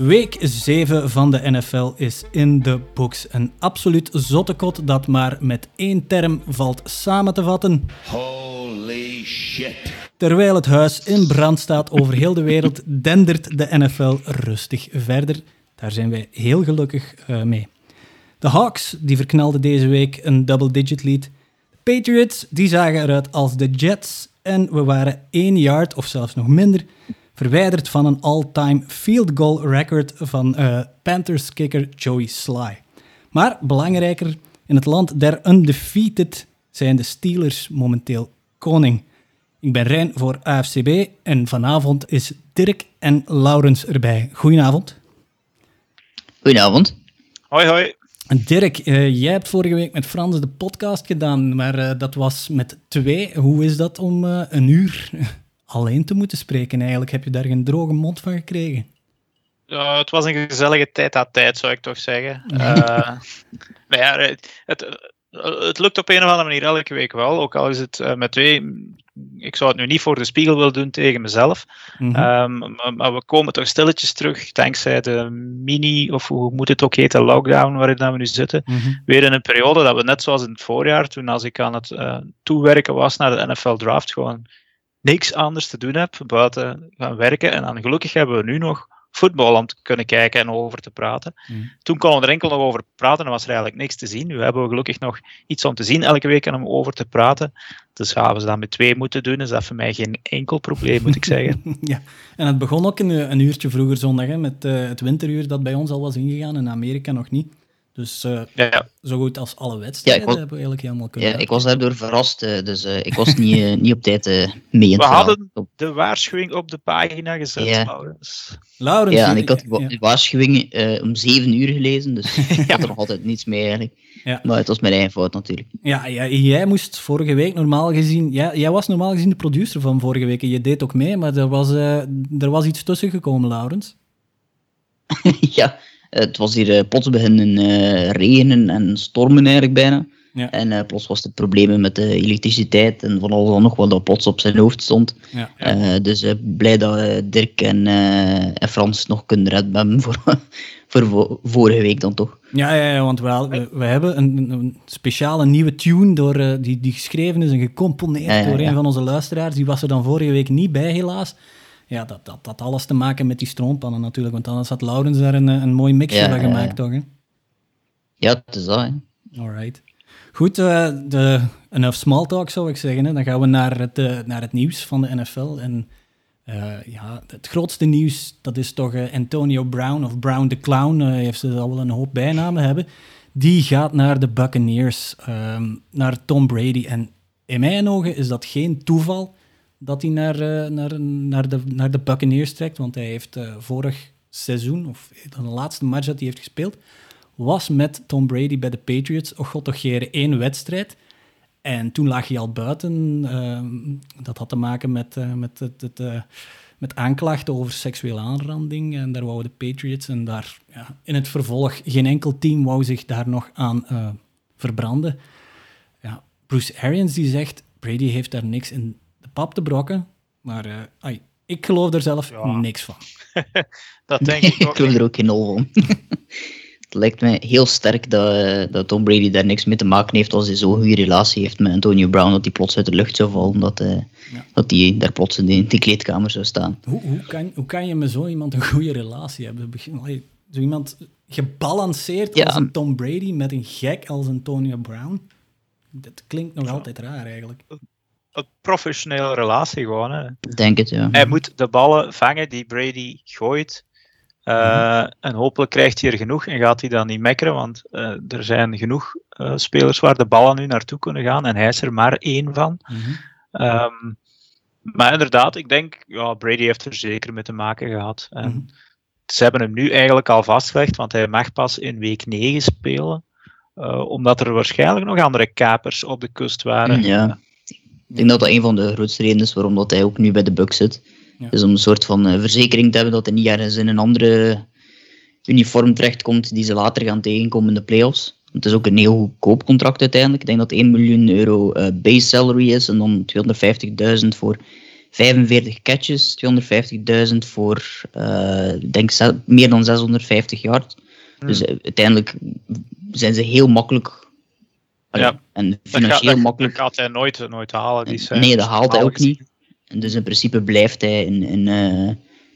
Week 7 van de NFL is in de books. Een absoluut zottekot dat maar met één term valt samen te vatten. Holy shit. Terwijl het huis in brand staat over heel de wereld, dendert de NFL rustig verder. Daar zijn wij heel gelukkig uh, mee. De Hawks die verknalden deze week een double-digit lead. De Patriots die zagen eruit als de Jets. En we waren één yard, of zelfs nog minder, verwijderd van een all-time field goal record van uh, Panthers kicker Joey Sly. Maar belangrijker, in het land der undefeated zijn de Steelers momenteel koning. Ik ben Rijn voor AFCB en vanavond is Dirk en Laurens erbij. Goedenavond. Goedenavond. Hoi, hoi. Dirk, uh, jij hebt vorige week met Frans de podcast gedaan, maar uh, dat was met twee. Hoe is dat om uh, een uur alleen te moeten spreken eigenlijk? Heb je daar geen droge mond van gekregen? Uh, het was een gezellige tijd aan tijd, zou ik toch zeggen. Uh, maar ja, het, het, het, lukt op een of andere manier elke week wel. Ook al is het uh, met twee. Ik zou het nu niet voor de spiegel willen doen tegen mezelf. Mm -hmm. um, maar, maar, we komen toch stilletjes terug, dankzij de mini, of hoe moet het ook heten, lockdown waarin we nu zitten. Mm -hmm. Weer in een periode dat we net zoals in het voorjaar, toen als ik aan het toewerken was naar de NFL draft, gewoon niks anders te doen heb buiten gaan werken. En dan gelukkig hebben we nu nog voetbal om te kunnen kijken en over te praten. Mm. Toen konden we er enkel nog over praten en was er eigenlijk niks te zien. Nu hebben we gelukkig nog iets om te zien elke week en om over te praten. Dus gaan we ze dat met twee moeten doen, is dat voor mij geen enkel probleem, moet ik zeggen. ja, en het begon ook een, een uurtje vroeger zondag, hè, met uh, het winteruur dat bij ons al was ingegaan, in Amerika nog niet. Dus uh, ja, ja. zo goed als alle wedstrijden ja, was, hebben we eigenlijk helemaal kunnen. Ja, ik was daardoor verrast, dus uh, ik was niet, uh, niet op tijd mee in We hadden de waarschuwing op de pagina gezet, ja. Laurens. Laurens. Ja, en ik had de waarschuwing om zeven uur gelezen, dus ik had er nog altijd niets mee eigenlijk. Ja. Maar het was mijn eigen fout natuurlijk. Ja, ja, jij moest vorige week normaal gezien... Ja, jij was normaal gezien de producer van vorige week en je deed ook mee, maar er was, er was iets tussen gekomen, Laurens. ja, het was hier uh, plots beginnen uh, regenen en stormen eigenlijk bijna. Ja. En uh, plots was het problemen met de elektriciteit en van alles nog wat dat plots op zijn hoofd stond. Ja, ja. dus blij dat Dirk en, en Frans nog kunnen redden hebben voor, voor vorige week dan toch. Ja, ja, ja want we, we, we hebben een, een, speciale nieuwe tune door, die, die geschreven is en gecomponeerd door een van onze luisteraars. Die was er dan vorige week niet bij helaas ja, dat, dat had alles te maken met die stroompannen natuurlijk. Want anders had Laurens daar een, een mooi mixje van gemaakt, toch? Hè? Ja, het is dat. Hè. Alright. Goed, uh, de, enough small talk zou ik zeggen. Hè. Dan gaan we naar het, uh, naar het nieuws van de NFL. En uh, ja, het grootste nieuws, dat is toch Antonio Brown, of Brown the Clown. heeft ze al wel een hoop bijnamen hebben. Die gaat naar de Buccaneers, um, naar Tom Brady. En in mijn ogen is dat geen toeval dat hij naar, uh, naar, naar, de, naar de Buccaneers trekt. Want hij heeft uh, vorig seizoen, of de laatste match dat hij heeft gespeeld, was met Tom Brady bij de Patriots. Och god, toch één wedstrijd. En toen lag hij al buiten. Uh, dat had te maken met, uh, met, het, het, met aanklachten over seksuele aanranding. En daar wouden de Patriots. En daar, ja, in het vervolg, geen enkel team wou zich daar nog aan verbranden. Ja, Bruce Arians die zegt, Brady heeft daar niks in pap te brokken. Maar uh, ai, ik geloof er zelf ja. niks van. dat denk ik ook. ik geloof er ook geen nul van. het lijkt mij heel sterk dat, dat Tom Brady daar niks mee te maken heeft als hij zo'n goede relatie heeft met Antonio Brown, dat hij plots uit de lucht zou vallen, dat, uh, ja. dat hij daar plots in die, die kleedkamer zou staan. Hoe, hoe, kan, hoe kan je met zo iemand een goede relatie hebben? Zo iemand gebalanceerd ja. als een Tom Brady met een gek als Antonio Brown? Dat klinkt nog altijd raar eigenlijk een professionele relatie gewoon. Hè. Denk het, ja. Hij moet de ballen vangen die Brady gooit. Uh, mm-hmm. En hopelijk krijgt hij er genoeg en gaat hij dan niet mekkeren, want uh, er zijn genoeg uh, spelers waar de ballen nu naartoe kunnen gaan en hij is er maar één van. Mm-hmm. Um, maar inderdaad, ik denk, ja, Brady heeft er zeker mee te maken gehad. En mm-hmm. Ze hebben hem nu eigenlijk al vastgelegd, want hij mag pas in week 9 spelen, omdat er waarschijnlijk nog andere kapers op de kust waren. Ja. Ik denk dat dat een van de grootste redenen is waarom dat hij ook nu bij de Bucks zit. Ja. Dus om een soort van uh, verzekering te hebben dat hij niet ergens in een andere uniform terechtkomt die ze later gaan tegenkomen in de playoffs. Het is ook een heel goedkoop contract uiteindelijk. Ik denk dat 1 miljoen euro uh, base salary is en dan 250.000 voor 45 catches, 250.000 voor uh, denk meer dan 650 yards. Hmm. Dus uiteindelijk zijn ze heel makkelijk ja. En financieel dat makkelijk. Dat gaat hij nooit, nooit halen. Die nee, dat haalt hij ook niet. En dus in principe blijft hij in, in, uh,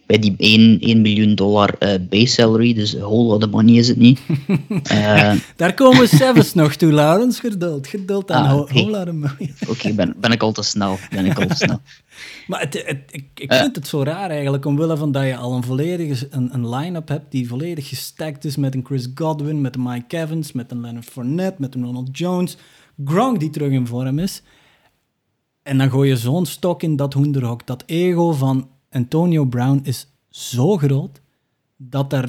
bij die 1, 1 miljoen dollar uh, base salary. Dus whole lot of money is het niet. uh, Daar komen Sevens nog toe, Laurens. Geduld, geduld aan ah, okay. whole lot of money. Oké, okay, ben, ben ik al te snel. Ben ik al te snel. maar het, het, ik, ik vind het zo raar eigenlijk, omwille van dat je al een volledige een, een line-up hebt die volledig gestackt is met een Chris Godwin, met een Mike Evans, met een Leonard Fournette, met een Ronald Jones, Gronk die terug in vorm is. En dan gooi je zo'n stok in dat hoenderhok. Dat ego van Antonio Brown is zo groot dat daar,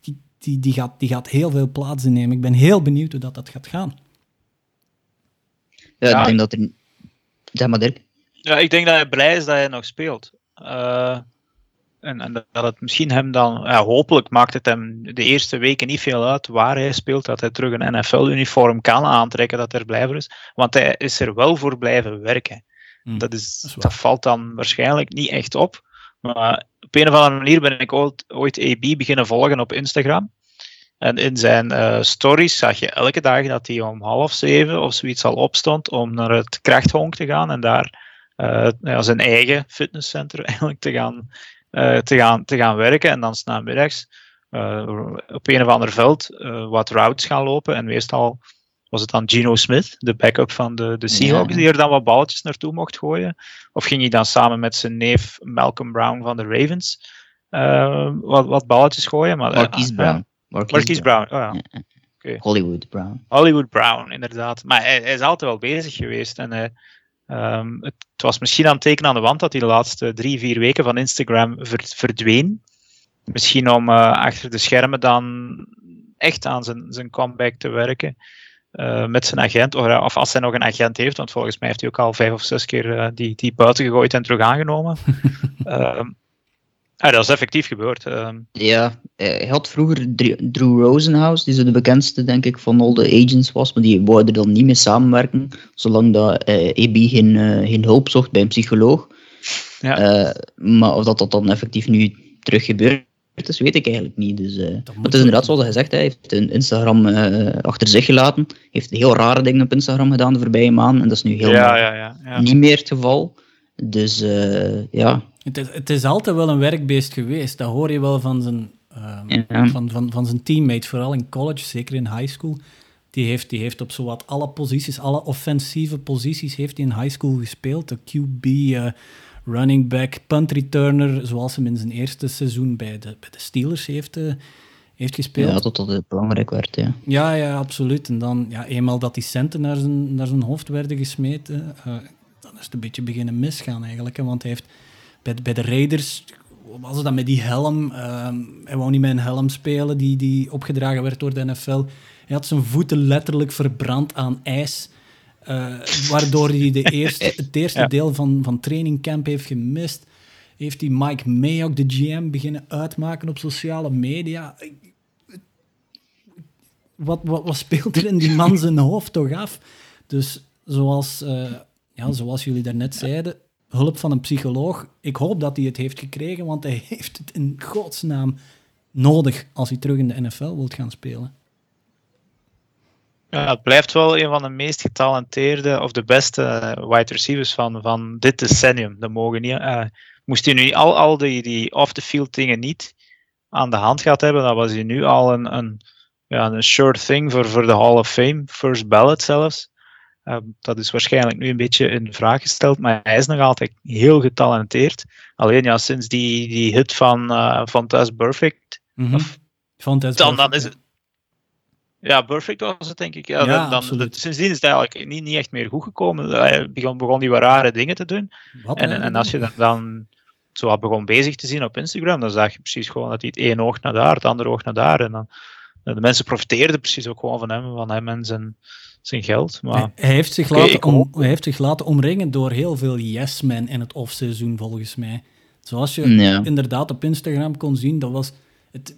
die, die, die, gaat, die gaat heel veel plaats innemen. Ik ben heel benieuwd hoe dat, dat gaat gaan. Ja, ik denk dat er... Zeg maar, Dirk. Ja, ik denk dat hij blij is dat hij nog speelt. Uh, en, en, dat het misschien hem dan, ja, hopelijk maakt het hem de eerste weken niet veel uit waar hij speelt, dat hij terug een NFL-uniform kan aantrekken, dat er blijven is. Want hij is er wel voor blijven werken. Hmm, dat, is, dat, valt dan waarschijnlijk niet echt op. Maar op een of andere manier ben ik ooit, ooit AB beginnen volgen op Instagram. En in zijn uh, stories zag je elke dag dat hij om half zeven of zoiets al opstond om naar het krachthonk te gaan en daar uh, ja, zijn eigen fitnesscentrum eigenlijk te gaan uh, te, gaan, te gaan werken en dan namiddags uh, op een of ander veld wat routes gaan lopen. En meestal was het dan Gino Smith, de backup van de, de Seahawks, die er dan wat balletjes naartoe mocht gooien. Of ging hij dan samen met zijn neef Malcolm Brown van de Ravens wat, wat balletjes gooien? Maar, Marquise Brown. Marquise, Brown, oh ja. Okay. Hollywood Brown. Hollywood Brown, inderdaad. Maar hij, hij, is altijd wel bezig geweest. En Um, het, was misschien aan het tekenen aan de wand dat hij de laatste drie, vier weken van Instagram verdween. Misschien om achter de schermen dan echt aan zijn, zijn comeback te werken. Uh, met zijn agent, of, of, als hij nog een agent heeft, want volgens mij heeft hij ook al vijf of zes keer uh, die, die buiten gegooid en terug aangenomen. Ah, dat is effectief gebeurd. Uh. Ja, hij had vroeger Drew Rosenhaus, die zo de bekendste, denk ik, van al de agents was, maar die wou er dan niet mee samenwerken, zolang dat uh, AB geen, uh, geen hulp zocht bij een psycholoog. Ja. Uh, maar of dat, dat dan effectief nu terug gebeurt, is, weet ik eigenlijk niet. Dus, het is inderdaad zoals hij zegt, hij heeft een Instagram achter zich gelaten, heeft heel rare dingen op Instagram gedaan de voorbije maanden, en dat is nu helemaal ja, ja, ja, niet meer het geval. Dus ja, het is, het is altijd wel een werkbeest geweest. Dat hoor je wel van zijn, um, van, van, van zijn teammates, vooral in college, zeker in high school. Die heeft, die heeft op zowat alle posities, alle offensieve posities, heeft hij in high school gespeeld. De QB, uh, eh, running back, punt returner, zoals hem in zijn eerste seizoen bij de, bij de Steelers heeft, uh, heeft gespeeld. Ja, tot het belangrijk werd, ja. Ja, ja, absoluut. En dan, ja, eenmaal dat die centen naar zijn, naar zijn hoofd werden gesmeten, uh, dan is het een beetje beginnen misgaan eigenlijk. Hè, want hij heeft bij, bij de Raiders was het dan met die helm. Uh, hij wou niet met een helm spelen die, die opgedragen werd door de NFL. Hij had zijn voeten letterlijk verbrand aan ijs. Uh, waardoor hij de eerste, het eerste deel van, van trainingcamp heeft gemist. Heeft hij Mike Mayock, de GM, beginnen uitmaken op sociale media. Wat, wat, wat speelt er in die man zijn hoofd toch af? Dus zoals, uh, ja, zoals jullie daarnet zeiden, hulp van een psycholoog. Ik hoop dat hij het heeft gekregen, want hij heeft het in godsnaam nodig als hij terug in de NFL wilt gaan spelen. Ja, het blijft wel een van de meest getalenteerde of de beste eh, wide receivers van, van dit decennium. Dat mogen niet. Uh, moest hij nu al, al die, die off-the-field dingen niet aan de hand gehad hebben, dan was hij nu al een, een, ja, een sure thing voor, voor de Hall of Fame, first ballot zelfs. Ehm, dat is waarschijnlijk nu een beetje in vraag gesteld, maar hij is nog altijd heel getalenteerd. Alleen ja, sinds die, die hit van uh, Fantas Perfect. Mm -hmm. dan, dan is het. Ja, Perfect was het denk ik. Ja, ja dan, sindsdien is het eigenlijk niet, niet echt meer goed gekomen. Hij begon, begon die wat rare dingen te doen. Wat, en, en als je dan, dan zo begon bezig te zien op Instagram, dan zag je precies gewoon dat hij het één oog naar daar, het andere oog naar daar. En dan, de mensen profiteerden precies ook gewoon van hem, van hem en zijn, zijn geld. Maar... Hij, heeft zich laten om, hij heeft zich laten omringen door heel veel yes-men in het off-seizoen, volgens mij. Zoals je inderdaad op Instagram kon zien, dat was... Het,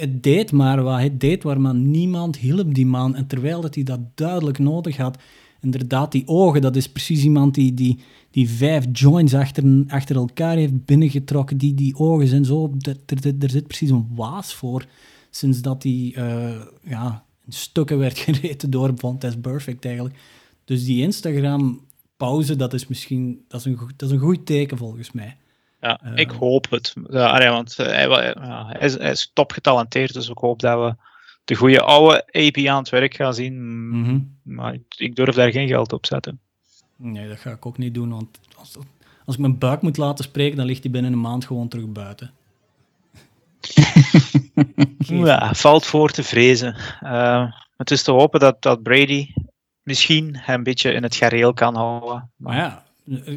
het, deed maar wat, het deed waar maar niemand hielp die man. En terwijl dat hij dat duidelijk nodig had, inderdaad, die ogen, dat is precies iemand die, die, die vijf joints achter, achter elkaar heeft binnengetrokken. Die, die ogen zijn zo, er, zit precies een waas voor. Sinds dat die uh, ja, in stukken werd gereden door Vontaze Perfect eigenlijk. Dus die Instagram-pauze, dat is misschien dat is een, dat is een goed teken volgens mij. Ja, uh, ik hoop het. Ja, want uh, hij, hij, is, hij is top getalenteerd, dus ik hoop dat we de goede oude AP aan het werk gaan zien. Mm -hmm. Maar ik durf daar geen geld op zetten. Nee, dat ga ik ook niet doen. Want als, als ik mijn buik moet laten spreken, dan ligt hij binnen een maand gewoon terug buiten. ja, valt voor te vrezen. Uh, het is te hopen dat, dat Brady misschien hem een beetje in het gareel kan houden. Maar ja,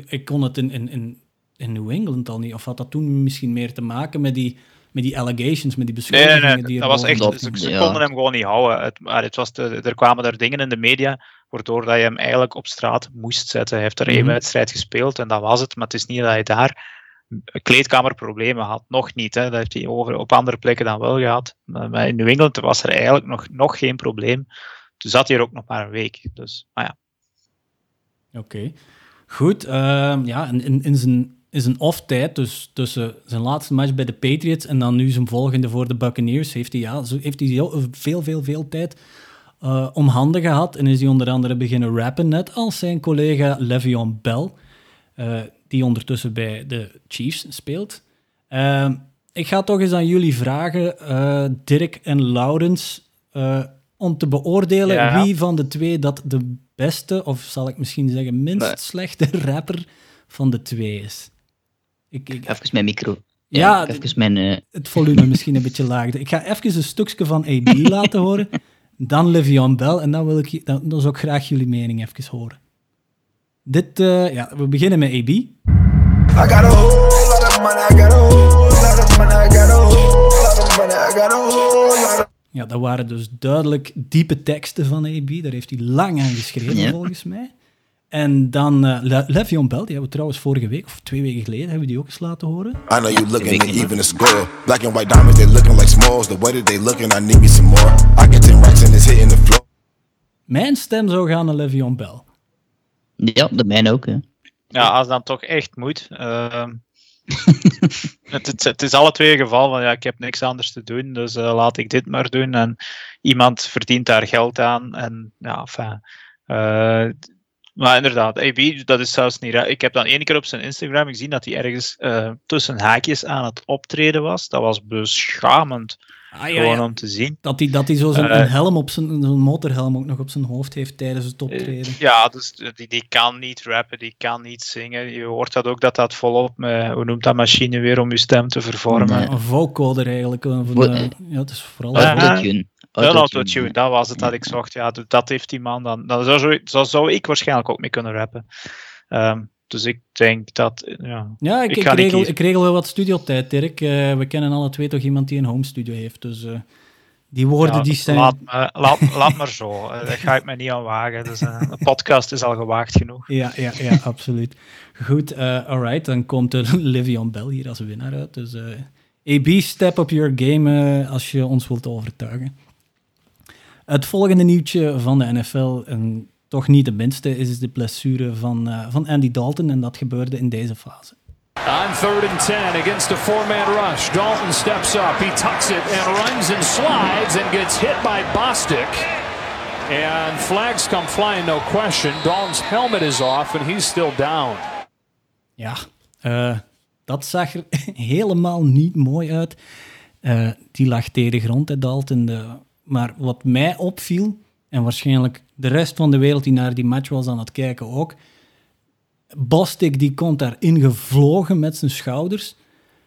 ik kon het in, in, in, in New England al niet. Of had dat toen misschien meer te maken met die met die allegations, met die beschuldigingen. Nee, nee, die dat was echt, dat, ze, ze konden hem gewoon niet houden. Het, het was de, er kwamen er dingen in de media waardoor dat je hem eigenlijk op straat moest zetten. Hij heeft er één mm -hmm. wedstrijd gespeeld en dat was het, maar het is niet dat hij daar kleedkamerproblemen had. Nog niet, hè. dat heeft hij over, op andere plekken dan wel gehad. Maar in New England was er eigenlijk nog, nog geen probleem. Toen zat hij er ook nog maar een week. Dus, maar ja. Oké. Okay. Goed, uh, ja, in, in zijn is een off-tijd, dus tussen zijn laatste match bij de Patriots en dan nu zijn volgende voor de Buccaneers, heeft hij, ja, heeft hij heel, veel, veel, veel tijd uh, om handen gehad. En is hij onder andere beginnen rappen, net als zijn collega Le'Veon Bell, uh, die ondertussen bij de Chiefs speelt. Uh, ik ga toch eens aan jullie vragen, Dirk en Laurens, om te beoordelen ja. wie van de twee dat de beste, of zal ik misschien zeggen minst nee. slechte rapper van de twee is. Ik, ik, even mijn micro. Ja, ja even mijn, uh... het volume misschien een beetje laag. Ik ga even een stukje van AB laten horen, dan Le'Veon Bell en dan, wil ik, dan, dan zou ik graag jullie mening even horen. Dit, uh, ja, we beginnen met AB. I got a whole lot of money, I got a whole lot of money, I got a whole lot of money, I got a whole lot of... Ja, dat waren dus duidelijk diepe teksten van AB. Daar heeft hij lang aan geschreven, ja. volgens mij. En dan uh, Le Le'Veon Bell, die hebben we trouwens vorige week of twee weken geleden hebben we die ook eens laten horen. I know you looking at even a score. Black and white diamonds, they looking like smalls. The way that they looking, I need me some more. I get 10 racks and it's hitting the floor. Mijn stem zou gaan naar Le'Veon Bell. Ja, de mijne ook, hè. Ja, als dan toch echt moet. Uh, het, het, het, is alle twee geval van ja, ik heb niks anders te doen, dus uh, laat ik dit maar doen. En iemand verdient daar geld aan. En ja, enfin, uh, maar inderdaad, AB, dat is zelfs niet raar. Ik heb dan één keer op zijn Instagram gezien dat hij ergens uh, tussen haakjes aan het optreden was. Dat was beschamend. Ah, ja, gewoon ja. om te zien. Dat hij, dat hij zo zijn uh, helm op zijn, zo'n motorhelm ook nog op zijn hoofd heeft tijdens het optreden. Ja, dus die, die kan niet rappen, die kan niet zingen. Je hoort dat ook dat dat volop met, hoe noemt dat machine weer om je stem te vervormen? Nee. Een vocoder eigenlijk. Van, uh, ja, het is vooral... Uh, een autotune, dat was het dat ik zocht. Ja, dat heeft die man dan. Dan zou, zo, zou ik waarschijnlijk ook mee kunnen rappen. Um, dus ik denk dat. Ja, ja ik, ik, ik regel, ik regel wel wat studiotijd, Dirk. Uh, we kennen alle twee toch iemand die een home studio heeft. Dus uh, die woorden ja, die zijn. Laat, me, laat, laat maar zo. Uh, daar ga ik me niet aan wagen. Dus, een podcast is al gewaagd genoeg. Ja, ja, ja absoluut. Goed, alright. Dan komt er Livion Bell hier als winnaar uit. Dus AB, step up your game als je ons wilt overtuigen. Het volgende nieuwtje van de NFL, en toch niet de minste, is de blessure van, uh, van Andy Dalton. En dat gebeurde in deze fase. On third and 10 against a four-man rush. Dalton steps up, he tucks it and runs and slides and gets hit by Bostic. And flags come flying, no question. Dalton's helmet is off and he's still down. Ja, uh, dat zag er helemaal niet mooi uit. Uh, die lag tegen de grond, hè, Dalton. De maar wat mij opviel, en waarschijnlijk de rest van de wereld die naar die match was aan het kijken ook, Bostik die komt daar ingevlogen met zijn schouders,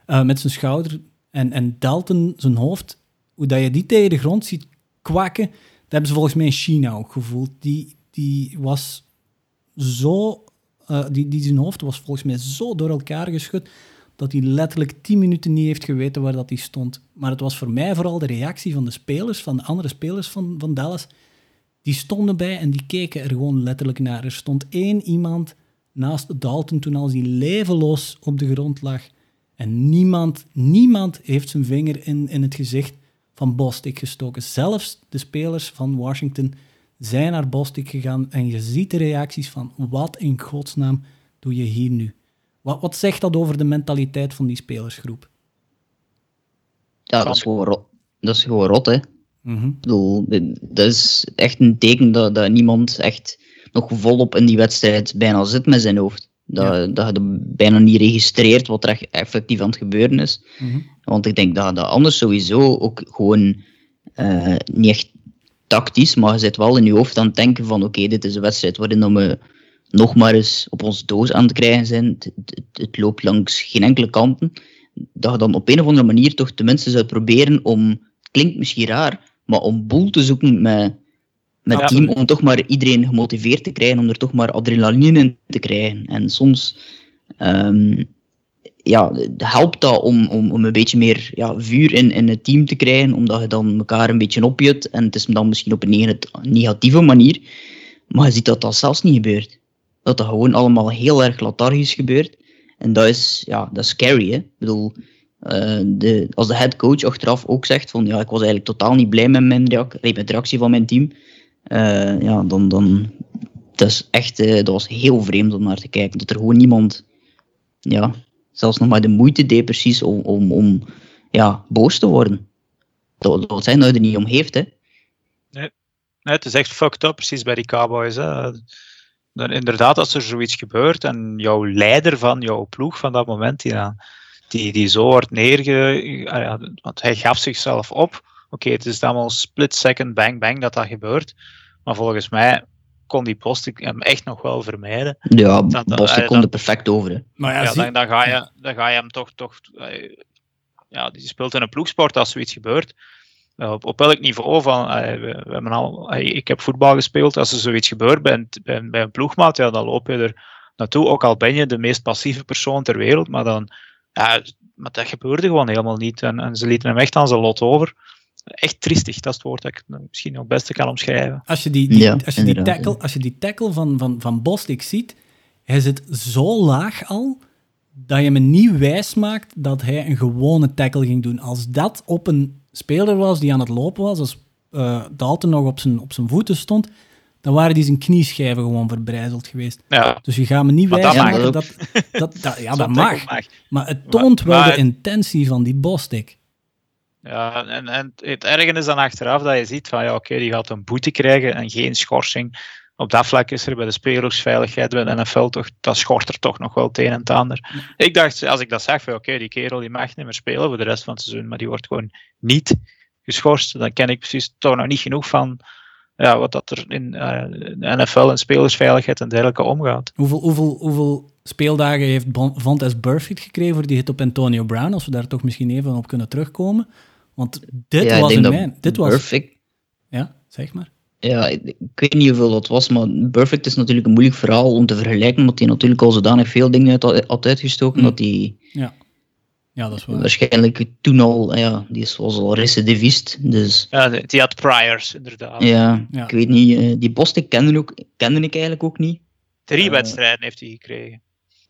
uh, met zijn schouder, en, en Dalton zijn hoofd, hoe dat je die tegen de grond ziet kwakken, dat hebben ze volgens mij in China ook gevoeld. Die, die was zo, uh, die, die zijn hoofd was volgens mij zo door elkaar geschud, dat hij letterlijk 10 minuten niet heeft geweten waar dat hij stond. Maar het was voor mij vooral de reactie van de spelers, van de andere spelers van, van Dallas. Die stonden bij en die keken er gewoon letterlijk naar. Er stond één iemand naast Dalton toen als hij levenloos op de grond lag. En niemand, niemand heeft zijn vinger in, in het gezicht van Bostic gestoken. Zelfs de spelers van Washington zijn naar Bostik gegaan en je ziet de reacties van wat in godsnaam doe je hier nu? Wat, wat zegt dat over de mentaliteit van die spelersgroep? Ja, dat is gewoon rot, dat is gewoon rot hè. Mhm. Ik bedoel, dat is echt een teken dat, dat niemand echt nog volop in die wedstrijd bijna zit met zijn hoofd. Dat, dat je bijna niet registreert wat er echt effectief aan het gebeuren is. Mhm. Want ik denk dat dat anders sowieso ook gewoon eh, niet echt tactisch, maar je zit wel in je hoofd aan het denken van oké, dit is een wedstrijd waarin we nog maar eens op onze doos aan het krijgen zijn. Het, het, het, loopt langs geen enkele kanten. Dat je dan op een of andere manier toch tenminste zou proberen om, het klinkt misschien raar, maar om boel te zoeken met, met het team, om toch maar iedereen gemotiveerd te krijgen, om er toch maar adrenaline in te krijgen. En soms um, ja, helpt dat om, om, om een beetje meer ja, vuur in, in het team te krijgen, omdat je dan elkaar een beetje opjut. En het is dan misschien op een negatieve manier, maar je ziet dat dat zelfs niet gebeurt. Dat dat gewoon allemaal heel erg lethargisch gebeurt. En dat is, ja, dat is scary. Hè? Ik bedoel, uh, de, als de head coach achteraf ook zegt van ja, ik was eigenlijk totaal niet blij met mijn reactie, met van mijn team, uh, ja, dan, dan dat is echt, uh, dat was heel vreemd om naar te kijken. Dat er gewoon niemand ja, zelfs nog maar de moeite deed precies om, om, om ja, boos te worden. Dat wil zijn dat je er niet om heeft, hè. Nee. nee, het is echt fucked up precies bij die Cowboys. Hè. Dan, inderdaad, als er zoiets gebeurt en jouw leider van jouw ploeg van dat moment, die, die, die zo wordt neerge... Want hij gaf zichzelf op. Oké, okay, het is allemaal split second bang bang dat dat gebeurt. Maar volgens mij kon die post hem echt nog wel vermijden. Ja, Boston kon er perfect over. Hè. Maar ja, ja dan, dan, ga je, dan ga je hem toch, toch ja, die speelt in een ploegsport als zoiets gebeurt. Op, op welk niveau van, we, we hebben al, ik heb voetbal gespeeld, als er zoiets gebeurt bij een, bij, een ploegmaat, ja, dan loop je er naartoe, ook al ben je de meest passieve persoon ter wereld, maar dan, ja, maar dat gebeurde gewoon helemaal niet. En, en ze lieten hem echt aan zijn lot over echt triestig, dat is het woord dat ik misschien nog het beste kan omschrijven. Als je die, die ja, als je die tackle, als je die tackle van, van, van Bostik ziet, hij zit zo laag al, dat je me niet wijs maakt dat hij een gewone tackle ging doen. Als dat op een speler was die aan het lopen was, als uh, Dalton nog op zijn, op zijn voeten stond, dan waren die zijn knieschijven gewoon verbrijzeld geweest. Ja. Dus je gaat me niet wijs maken dat, dat, dat, Ja, dat mag. Maar het toont wel de intentie van die Bostik. Ja, en, en het erge is dan achteraf dat je ziet van ja, oké, die gaat een boete krijgen en geen schorsing. Op dat vlak is er bij de spelersveiligheid bij de NFL toch, dat schort er toch nog wel het een en het ander. Ik dacht, als ik dat zeg, van oké, die kerel die mag niet meer spelen voor de rest van het seizoen, maar die wordt gewoon niet geschorst. Dan ken ik precies toch nog niet genoeg van ja, wat dat er in uh, de NFL en spelersveiligheid en dergelijke omgaat. Hoeveel, hoeveel, hoeveel speeldagen heeft Vontaze Burfict gekregen voor die hit op Antonio Brown, als we daar toch misschien even op kunnen terugkomen? Want dit ja, was in mijn... Dit was... Perfect. Ja, zeg maar. Ja, ik, ik, weet niet hoeveel dat was, maar Perfect is natuurlijk een moeilijk verhaal om te vergelijken, omdat hij natuurlijk al zodanig veel dingen uit, had uitgestoken, mm. dat hij... Ja. ja, dat is waar. Waarschijnlijk toen al, ja, die was al recidivist, dus... Ja, die had priors, inderdaad. Ja, ja. ik weet niet, uh, die Bostik kende, ook, kende ik eigenlijk ook niet. Drie uh, wedstrijden heeft hij gekregen.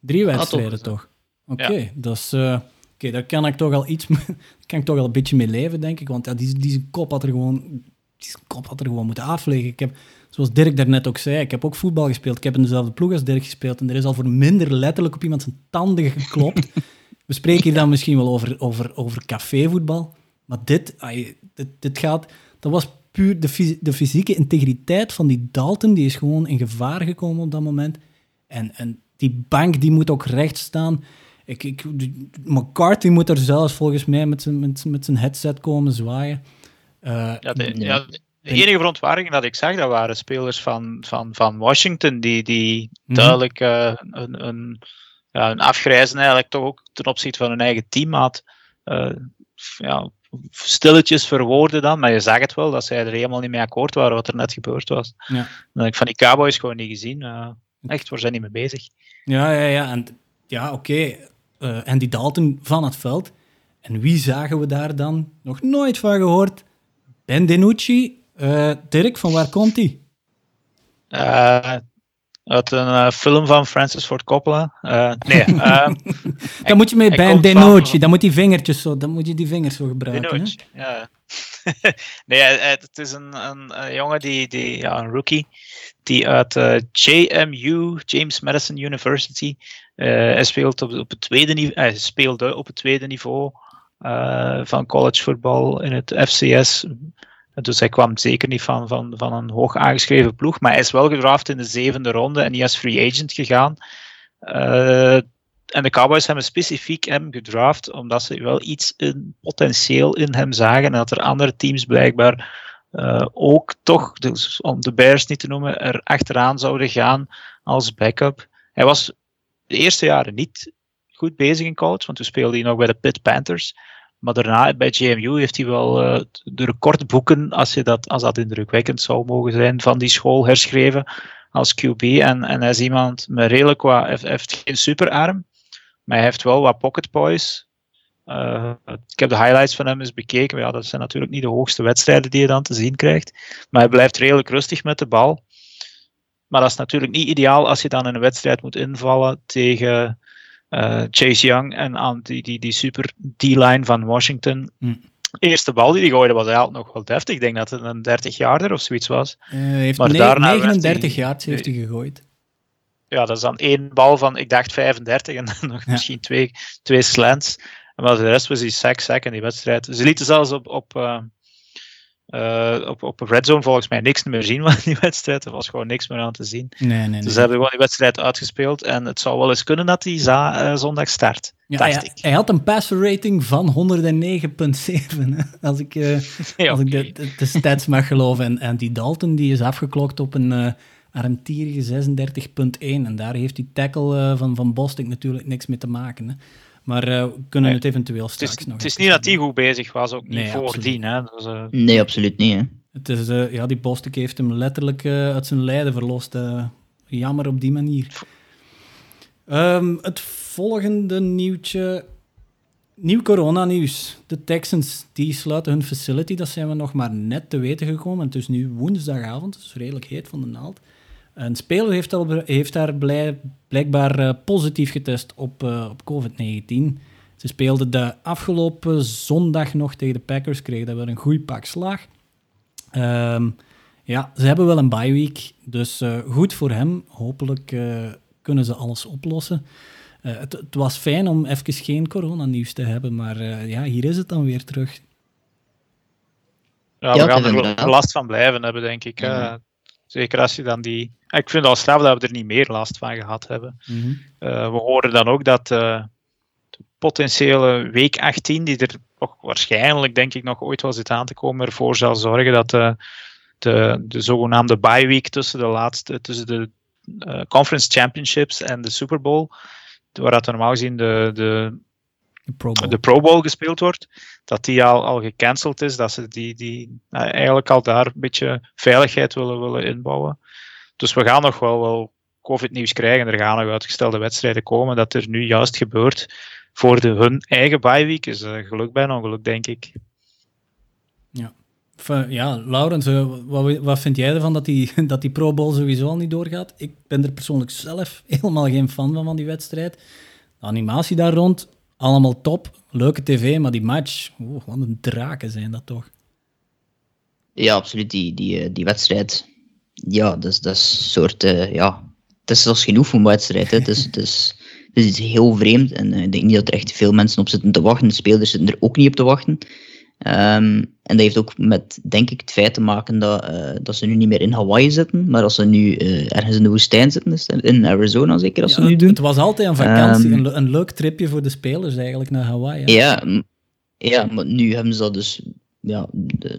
Drie wedstrijden, ah, toch? Oké, okay, ja. dat is... Uh, Oké, okay, daar kan ik toch al iets kan ik toch al een beetje mee leven, denk ik. Want ja, die, die kop had er gewoon, die kop had er gewoon moeten afleggen. Ik heb, zoals Dirk daarnet ook zei, ik heb ook voetbal gespeeld. Ik heb in dezelfde ploeg als Dirk gespeeld. En er is al voor minder letterlijk op iemand zijn tanden geklopt. We spreken hier dan misschien wel over, over, over cafévoetbal. Maar dit, dit, dit gaat... Dat was puur de, de fysieke integriteit van die Dalton. Die is gewoon in gevaar gekomen op dat moment. En, en die bank die moet ook recht staan. Ik, ik, McCarthy moet er zelfs volgens mij met zijn, met, met zijn headset komen zwaaien. Uh, ja, de, ja, de enige verontwaardiging dat ik zag, dat waren spelers van, van, van Washington die, die mhm. duidelijk uh, een, een, ja, een afgrijzen eigenlijk toch ook ten opzichte van hun eigen teammaat uh, ja, stilletjes verwoorden dan, maar je zag het wel dat zij er helemaal niet mee akkoord waren wat er net gebeurd was. Ja. Dat ik van die Cowboys gewoon niet gezien. echt, waar zijn niet mee bezig. Ja, ja, ja. En, ja, oké uh, Andy Dalton van het veld. En wie zagen we daar dan? Nog nooit van gehoord. Ben Denucci. Uh, Dirk, van waar komt hij? Uh, Uit een uh, film van Francis Ford Coppola. Nee. Dan moet je bij een denootje. Dan moet die vingertjes zo, dan moet je die vingers zo gebruiken. ja. nee, het is een, een, een, jongen die, die ja, een rookie, die uit JMU, James Madison University, hij speelt op, op het tweede niveau, hij speelde op het tweede niveau van collegevoetbal in het FCS dus hij kwam zeker niet van, van, van een hoog aangeschreven ploeg. Maar hij is wel gedraft in de zevende ronde en hij is free agent gegaan. Uh, en de Cowboys hebben specifiek hem gedraft omdat ze wel iets in, potentieel in hem zagen. En dat er andere teams blijkbaar uh, ook toch, dus om de Bears niet te noemen, er achteraan zouden gaan als backup. Hij was de eerste jaren niet goed bezig in college, want toen speelde hij nog bij de Pitt Panthers. Maar daarna bij JMU heeft hij wel uh, de recordboeken, als, je dat, als dat indrukwekkend zou mogen zijn, van die school herschreven als QB. En, en hij is iemand met redelijk qua, heeft, geen superarm, maar hij heeft wel wat pocket poise. Uh, ik heb de highlights van hem eens bekeken. Ja, dat zijn natuurlijk niet de hoogste wedstrijden die je dan te zien krijgt. Maar hij blijft redelijk rustig met de bal. Maar dat is natuurlijk niet ideaal als je dan in een wedstrijd moet invallen tegen Chase Young en aan die, die, die super D-line van Washington. Mm. eerste bal die hij gooide was eigenlijk nog wel deftig. Ik denk dat het een 30 jaar of zoiets was. Uh, heeft maar daarna 39 jaar heeft hij gegooid. Ja, dat is dan één bal van, ik dacht 35 en dan nog misschien twee, twee slants. Maar de rest was die sack, sack in die wedstrijd. Ze lieten zelfs op, op, uh, uh, op, op Red Zone volgens mij niks meer zien van die wedstrijd. Er was gewoon niks meer aan te zien. Nee, nee, dus ze hebben gewoon die wedstrijd uitgespeeld. En het zou wel eens kunnen dat die za uh, zondag start. Ja, hij, hij had een passer rating van 109,7. Als ik, uh, ja, als ik de, de, stats mag geloven. En, en die Dalton die is afgeklokt op een armtierige 36,1. En daar heeft die tackle van, van Bostic natuurlijk niks mee te maken. Hè. Maar uh, we kunnen het eventueel straks het is, nog. Het is niet dat hij goed bezig was, ook niet nee, voordien. Hè? Dus, uh... Nee, absoluut niet. Hè? Het is, uh, ja, die Bostik heeft hem letterlijk uit zijn lijden verlost. jammer op die manier. Um, het volgende nieuwtje. Nieuw coronanieuws. De Texans die sluiten hun facility. Dat zijn we nog maar net te weten gekomen. Het is nu woensdagavond, dus redelijk heet van de naald. Een speler heeft, al, heeft daar blij, blijkbaar uh, positief getest op, uh, op COVID-19. Ze speelden de afgelopen zondag nog tegen de Packers, kregen dat wel een goede pak slag. Um, ja, ze hebben wel een bye week, dus uh, goed voor hem. Hopelijk kunnen ze alles oplossen. Het, het, was fijn om even geen coronanieuws te hebben, maar ja, hier is het dan weer terug. Ja, we gaan er last van blijven hebben, denk ik. Ja. Zeker als je dan die. Ik vind het al straf dat we er niet meer last van gehad hebben. Mm -hmm. uh, we horen dan ook dat uh, de potentiële week 18, die er toch waarschijnlijk, denk ik, nog ooit wel zit aan te komen, ervoor zal zorgen dat uh, de, de zogenaamde bye week tussen de laatste, tussen de Conference Championships en de Super Bowl, waar dat normaal gezien de, de de Pro Bowl, de Pro Bowl gespeeld wordt, dat die al, al gecanceld is, dat ze die, die nou, eigenlijk al daar een beetje veiligheid willen, willen inbouwen. Dus we gaan nog wel, wel COVID-nieuws krijgen, er gaan nog uitgestelde wedstrijden komen, dat er nu juist gebeurt voor de, hun eigen bye week is uh, geluk bij een ongeluk, denk ik. Ja. Ja, Laurens, uh, wat, wat vind jij ervan dat die, dat die Pro Bowl sowieso al niet doorgaat? Ik ben er persoonlijk zelf helemaal geen fan van, van die wedstrijd. De animatie daar rond, allemaal top, leuke tv, maar die match, oh, wat een draken zijn dat toch? Ja, absoluut. Die, die, eh, die wedstrijd, ja, dat is, dat soort, uh, ja, het is zelfs genoeg voor een wedstrijd. Hè. Het, is, het, is, het is heel vreemd en uh, ik denk niet dat er echt veel mensen op zitten te wachten. De spelers zitten er ook niet op te wachten. Um, en dat heeft ook met, denk ik, het feit te maken dat, uh, dat ze nu niet meer in Hawaii zitten, maar als ze nu uh, ergens in de woestijn zitten, is in Arizona zeker, als ja, ze nu doen. Het was altijd een vakantie, um, een, een, leuk tripje voor de spelers eigenlijk naar Hawaii. Hè? Ja, ja, maar nu hebben ze dat dus ja,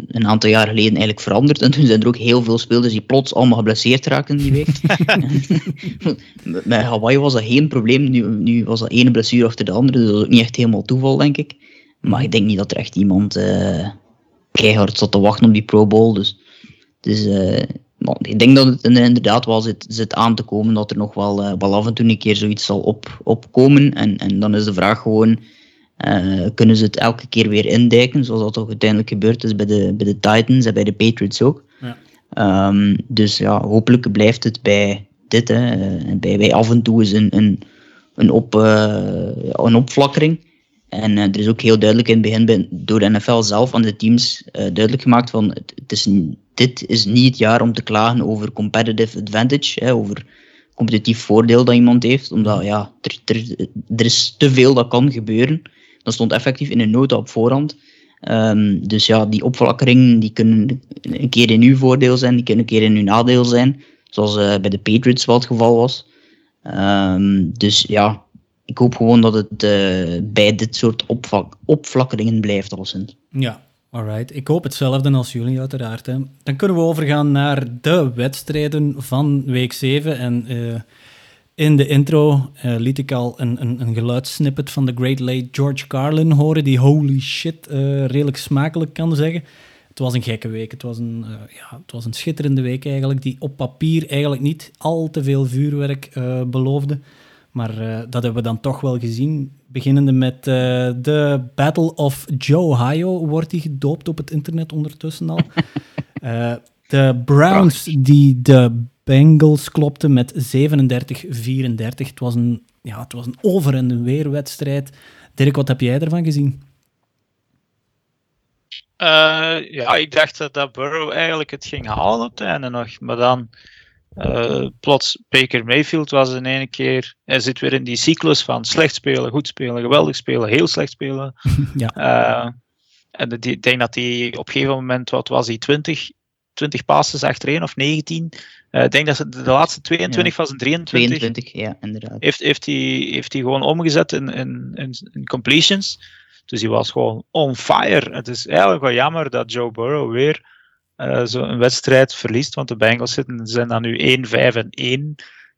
een aantal jaar geleden eigenlijk veranderd. En toen zijn er ook heel veel spelers die plots allemaal geblesseerd raakten die week. Met Hawaii was dat geen probleem. Nu, nu was dat ene blessure achter de andere. Dus dat is ook niet echt helemaal toeval, denk ik. Maar ik denk niet dat er echt iemand uh, keihard zat te wachten op die Pro Bowl. Dus, dus uh, ik denk dat het inderdaad wel zit, zit aan te komen dat er nog wel, uh, wel af en toe een keer zoiets zal op, opkomen. En, en dan is de vraag gewoon, kunnen ze het elke keer weer indijken, zoals dat toch uiteindelijk gebeurd is bij de, bij de Titans en bij de Patriots ook. Ja. Um, dus ja, hopelijk blijft het bij, dit. Hè. Bij, bij af en toe is een, een, een, op, een opflakkering. En er is ook heel duidelijk in het begin door de NFL zelf aan de teams duidelijk gemaakt van het, is, dit is niet het jaar om te klagen over competitive advantage, hè, over competitief voordeel dat iemand heeft, omdat ja, er, er, er is te veel dat kan gebeuren. Dat stond effectief in een nota op voorhand. Um, dus ja, die opflakkeringen die kunnen een keer in uw voordeel zijn, die kunnen een keer in uw nadeel zijn. Zoals uh, bij de Patriots wel het geval was. Um, dus ja, ik hoop gewoon dat het uh, bij dit soort opflakkeringen blijft, alleszins. Ja, alright. Ik hoop hetzelfde als jullie, uiteraard. Hè. Dan kunnen we overgaan naar de wedstrijden van week 7. En uh, in de intro uh, liet ik al een, een, een geluidssnippet van de Great Late George Carlin horen, die holy shit redelijk smakelijk kan zeggen. Het was een gekke week. Het was een, ja, het was een schitterende week eigenlijk, die op papier eigenlijk niet al te veel vuurwerk beloofde. Maar dat hebben we dan toch wel gezien. Beginnende met de Battle of Ohio wordt die gedoopt op het internet ondertussen al. de Browns die de Bengals klopte met 37-34. Het was een, ja, het was een over- en weer wedstrijd. Dirk, wat heb jij ervan gezien? Uh, ja, ik dacht dat, dat Burrow eigenlijk het ging halen op het einde nog. Maar dan uh, plots Baker Mayfield was in één keer. Hij zit weer in die cyclus van slecht spelen, goed spelen, geweldig spelen, heel slecht spelen. ja. Uh, en ik denk dat hij op een gegeven moment, wat was hij, 20, 20 passes achterin of 19. Uh, ik denk dat ze de laatste 22 ja. van zijn 23. 22, ja, inderdaad. Heeft, heeft, hij, heeft hij gewoon omgezet in, in, in, in completions. Dus hij was gewoon on fire. Het is eigenlijk wel jammer dat Joe Burrow weer uh, zo'n wedstrijd verliest. Want de Bengals zitten, zijn dan nu 1-5 en 1.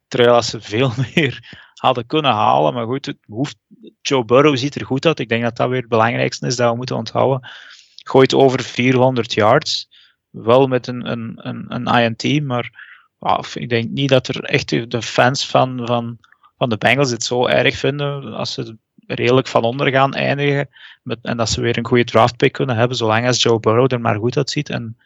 Terwijl ze veel meer hadden kunnen halen. Maar goed, het hoeft, Joe Burrow ziet er goed uit. Ik denk dat dat weer het belangrijkste is dat we moeten onthouden. Gooit over 400 yards wel met een, een, een, een INT, maar wow, ik denk niet dat er echt de fans van, van, van de Bengals het zo erg vinden als ze redelijk van onder gaan eindigen met, en dat ze weer een goede draftpick kunnen hebben, zolang als Joe Burrow er maar goed uitziet. En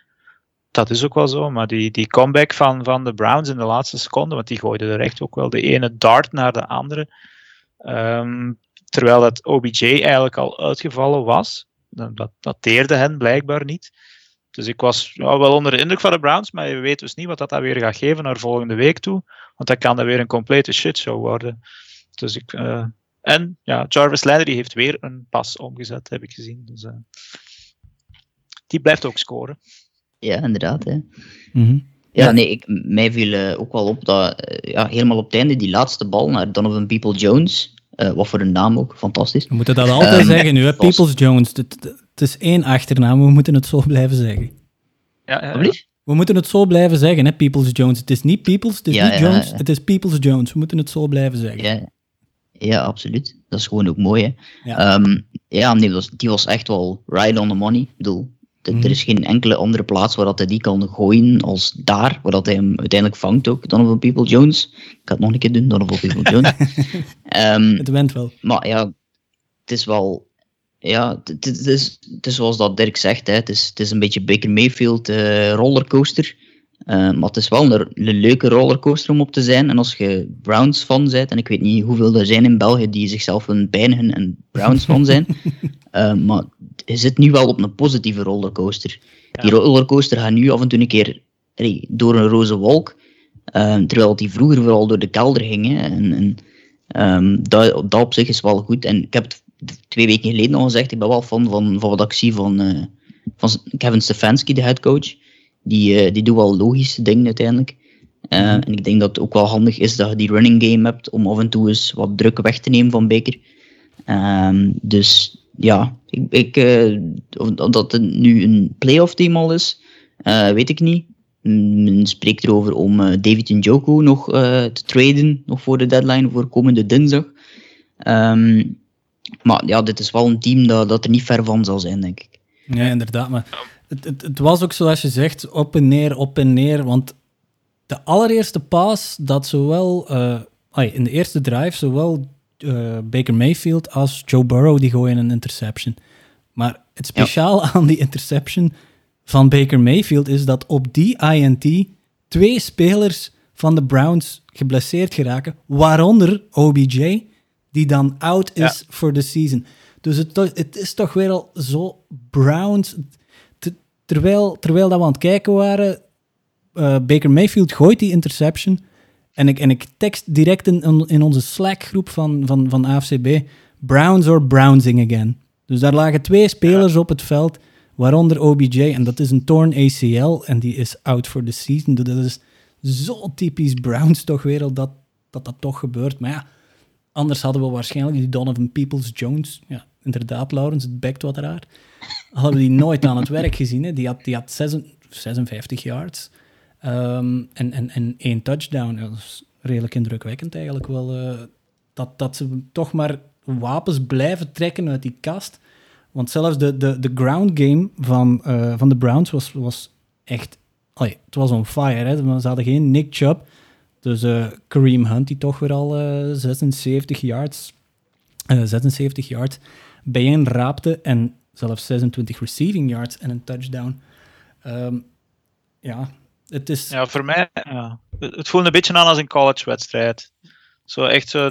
dat is ook wel zo, maar die, die comeback van, van de Browns in de laatste seconde, want die gooiden er echt ook wel de ene dart naar de andere. Um, terwijl dat OBJ eigenlijk al uitgevallen was. Dat dateerde hen blijkbaar niet. Dus ik was ja, wel onder de indruk van de Browns, maar je weet dus niet wat dat, dat weer gaat geven naar volgende week toe. Want dat kan dan weer een complete shitshow worden. Dus ik, uh, en ja, Jarvis Landry heeft weer een pas omgezet, heb ik gezien. Dus, uh, die blijft ook scoren. Ja, inderdaad. Hè. Mm -hmm. Ja, nee, ik, mij viel uh, ook wel op dat ja, helemaal op het einde die laatste bal naar Donovan People Jones. wat voor een naam ook, fantastisch. We moeten dat altijd um, zeggen nu, hè? Peoples Jones. Het is één achternaam, we moeten het zo blijven zeggen. Ja, ja, ja. We moeten het zo blijven zeggen, hè, Peoples Jones. Het is niet Peoples, het is niet Jones, het is Peoples Jones. We moeten het zo blijven zeggen. Ja, ja absoluut. Dat is gewoon ook mooi, hè. Ja, um, ja nee, was, die was echt wel right on the money. Ik bedoel, er is geen enkele andere plaats waar dat hij die kan gooien als daar, waar dat hij hem uiteindelijk vangt ook. Donovan People Jones. Ik ga het nog een keer doen, Donovan People Jones. um, het went wel. Maar ja, het is wel ja, het, het, is, het is zoals dat Dirk zegt, hè. Het, is, het is een beetje Baker Mayfield uh, rollercoaster. Uh, maar het is wel een, een, leuke rollercoaster om op te zijn. En als je Browns fan bent, en ik weet niet hoeveel er zijn in België die zichzelf willen pijnigen en Browns fan zijn, uh, maar je zit nu wel op een positieve rollercoaster. Ja. Die rollercoaster gaat nu af en toe een keer hey, door een roze wolk, terwijl die vroeger vooral door de kelder ging. Hè. En, en um, dat, dat op zich is wel goed. En ik heb het twee weken geleden al gezegd, ik ben wel fan van, van wat ik zie van, uh, van Kevin Stefanski, de headcoach. Die, uh, die doet wel logische dingen uiteindelijk. Uh, mm -hmm. En ik denk dat het ook wel handig is dat je die running game hebt om af en toe eens wat druk weg te nemen van Baker. Um, dus ja, ik, ik, of dat het nu een playoff team al is, weet ik niet. Men spreekt erover om David Njoku nog te traden, nog voor de deadline, voor komende dinsdag. Um, maar ja, dit is wel een team dat, dat er niet ver van zal zijn, denk ik. Ja, inderdaad. Maar het, het, het was ook zoals je zegt, op en neer, op en neer. Want de allereerste pass dat zowel uh, in de eerste drive, zowel uh, Baker Mayfield als Joe Burrow, die gooien een interception. Maar het speciaal ja. aan die interception van Baker Mayfield is dat op die INT twee spelers van de Browns geblesseerd geraken, waaronder OBJ, die dan out is voor de season. Dus het, het, is toch weer al zo Browns. Terwijl, terwijl dat we aan het kijken waren, uh, Baker Mayfield gooit die interception. En ik, en ik tekst direct in, in onze Slack-groep van, van, van AFCB: Browns or Brownsing again. Dus daar lagen twee spelers op het veld, waaronder OBJ. En dat is een torn ACL en die is out for the season. Dus dat is zo typisch Browns toch weer dat, dat dat toch gebeurt. Maar ja, anders hadden we waarschijnlijk die Donovan Peoples-Jones. Ja, inderdaad, Laurens, het bekt wat raar. Hadden die nooit aan het werk gezien. Hè. Die had, die had 56 yards. Um, en, en, en één touchdown. dat is redelijk indrukwekkend eigenlijk wel. Uh, dat, dat ze toch maar wapens blijven trekken uit die kast. Want zelfs de, de, de ground game van, uh, van de Browns was, was echt... Allee, het was on fire. Hè. Ze hadden geen Nick Chubb. Dus uh, Kareem Hunt, die toch weer al 76 yards... 76 yards bijeen raapte. En zelfs 26 receiving yards en een touchdown. Um, ja, het is... Ja, voor mij, ja. het voelt een beetje aan als een college-wedstrijd. Zo echt zo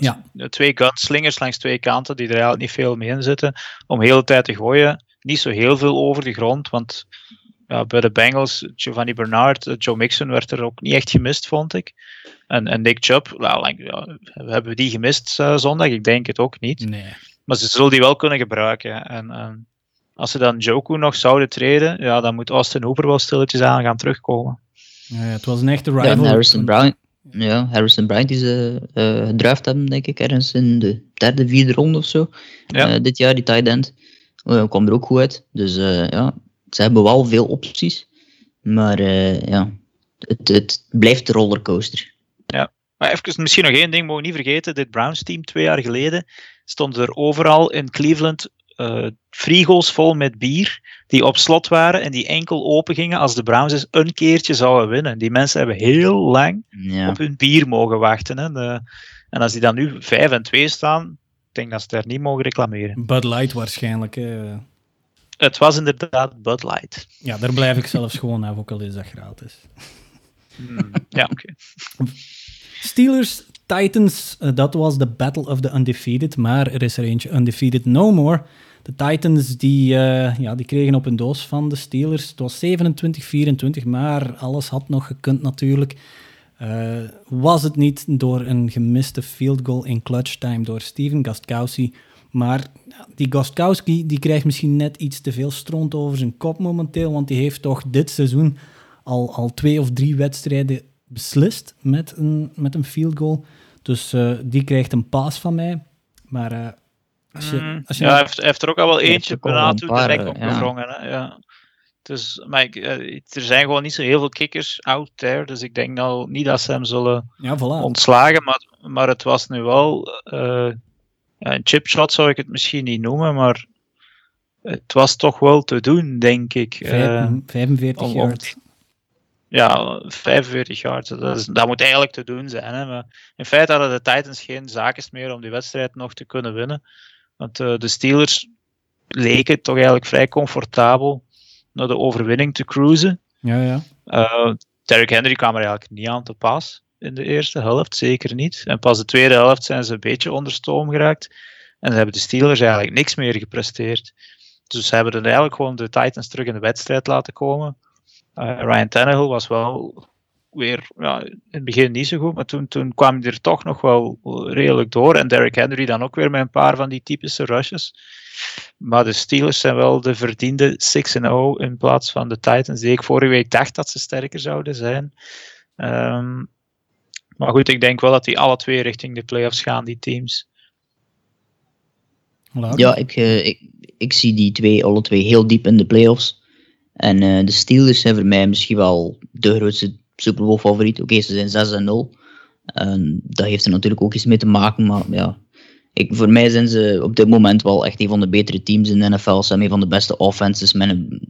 twee gunslingers langs twee kanten, die er eigenlijk niet veel mee in zitten, om de hele tijd te gooien. Niet zo heel veel over de grond, want ja, bij de Bengals, Giovanni Bernard, eh, Joe Mixon werd er ook niet echt gemist, vond ik. En, en Nick Chubb, well, ja, hebben we die gemist uh, zondag? Ik denk het ook niet. Nee. Maar ze zullen die wel kunnen gebruiken. En, en als ze dan Joku nog zouden treden, ja, dan moet Austin Hooper wel stilletjes aan gaan terugkomen. Ja, het was een echte rival. Ja, Harrison Brown, ja, Harrison Bryant die ze uh, gedraft hebben, denk ik, ergens in de derde, vierde ronde of zo. Ja. Uh, dit jaar, die tight end. Uh, kwam er ook goed uit. Dus ja, ze hebben wel veel opties. Maar ja, het, het blijft de rollercoaster. Maar even misschien nog één ding, mogen niet vergeten. Dit Browns team twee jaar geleden stond er overal in Cleveland uh, frigo's vol met bier die op slot waren en die enkel open gingen als de Browns eens een keertje zouden winnen. Die mensen hebben heel lang op hun bier mogen wachten. Hè. De, en als die dan nu 5 en 2 staan, ik denk dat ze daar niet mogen reclameren. Bud Light waarschijnlijk. Het was inderdaad Bud Light. Ja, daar blijf ik zelfs gewoon af, ook al is dat gratis. Hmm, ja, oké. Steelers Titans, uh, dat was de Battle of the Undefeated, maar er is er eentje Undefeated No More. De Titans die, uh, ja, die kregen op een doos van de Steelers. Het was 27-24, maar alles had nog gekund natuurlijk. Uh, was het niet door een gemiste field goal in clutch time door Steven Gostkowski. Maar die Gostkowski die krijgt misschien net iets te veel stront over zijn kop momenteel, want die heeft toch dit seizoen al, al twee of drie wedstrijden beslist met een, met een field goal. Dus uh, die krijgt een paas van mij. Maar uh, als je, mm, als je ja, hij heeft, heeft, er ook al wel eentje de nek opgevrongen. Ja. Ja. Dus, maar ik, uh, er zijn gewoon niet zo heel veel kickers out there. Dus ik denk nou niet dat ze hem zullen ja, voilà. ontslagen. Maar, maar het was nu wel. een chipshot zou ik het misschien niet noemen. Maar het was toch wel te doen, denk ik. 45 om, yards ja, 45 yards. Dat, is, dat moet eigenlijk te doen zijn. Hè. Maar in feite hadden de Titans geen zaken meer om die wedstrijd nog te kunnen winnen. Want uh, de Steelers leken toch eigenlijk vrij comfortabel naar de overwinning te cruisen. Ja, ja. Uh, Derrick Henry kwam er eigenlijk niet aan te pas in de eerste helft, zeker niet. En pas de tweede helft zijn ze een beetje onder stoom geraakt. En ze hebben de Steelers eigenlijk niks meer gepresteerd. Dus ze hebben dan eigenlijk gewoon de Titans terug in de wedstrijd laten komen. Uh, Ryan Tannehill was wel weer ja, in het begin niet zo goed, maar toen, toen kwam hij er toch nog wel redelijk door. En Derrick Henry dan ook weer met een paar van die typische rushes. Maar de Steelers zijn wel de verdiende 6-0 in plaats van de Titans, die ik vorige week dacht dat ze sterker zouden zijn. Um, maar goed, ik denk wel dat die alle twee richting de playoffs gaan, die teams. Ja, ik, uh, ik, ik zie die twee, alle twee heel diep in de playoffs. En uh, de Steelers zijn voor mij misschien wel de grootste Super Bowl favoriet. Oké, okay, ze zijn 6 en 0. Dat heeft er natuurlijk ook iets mee te maken, maar ja. Ik, voor mij zijn ze op dit moment wel echt een van de betere teams in de NFL. Ze zijn een van de beste offenses met een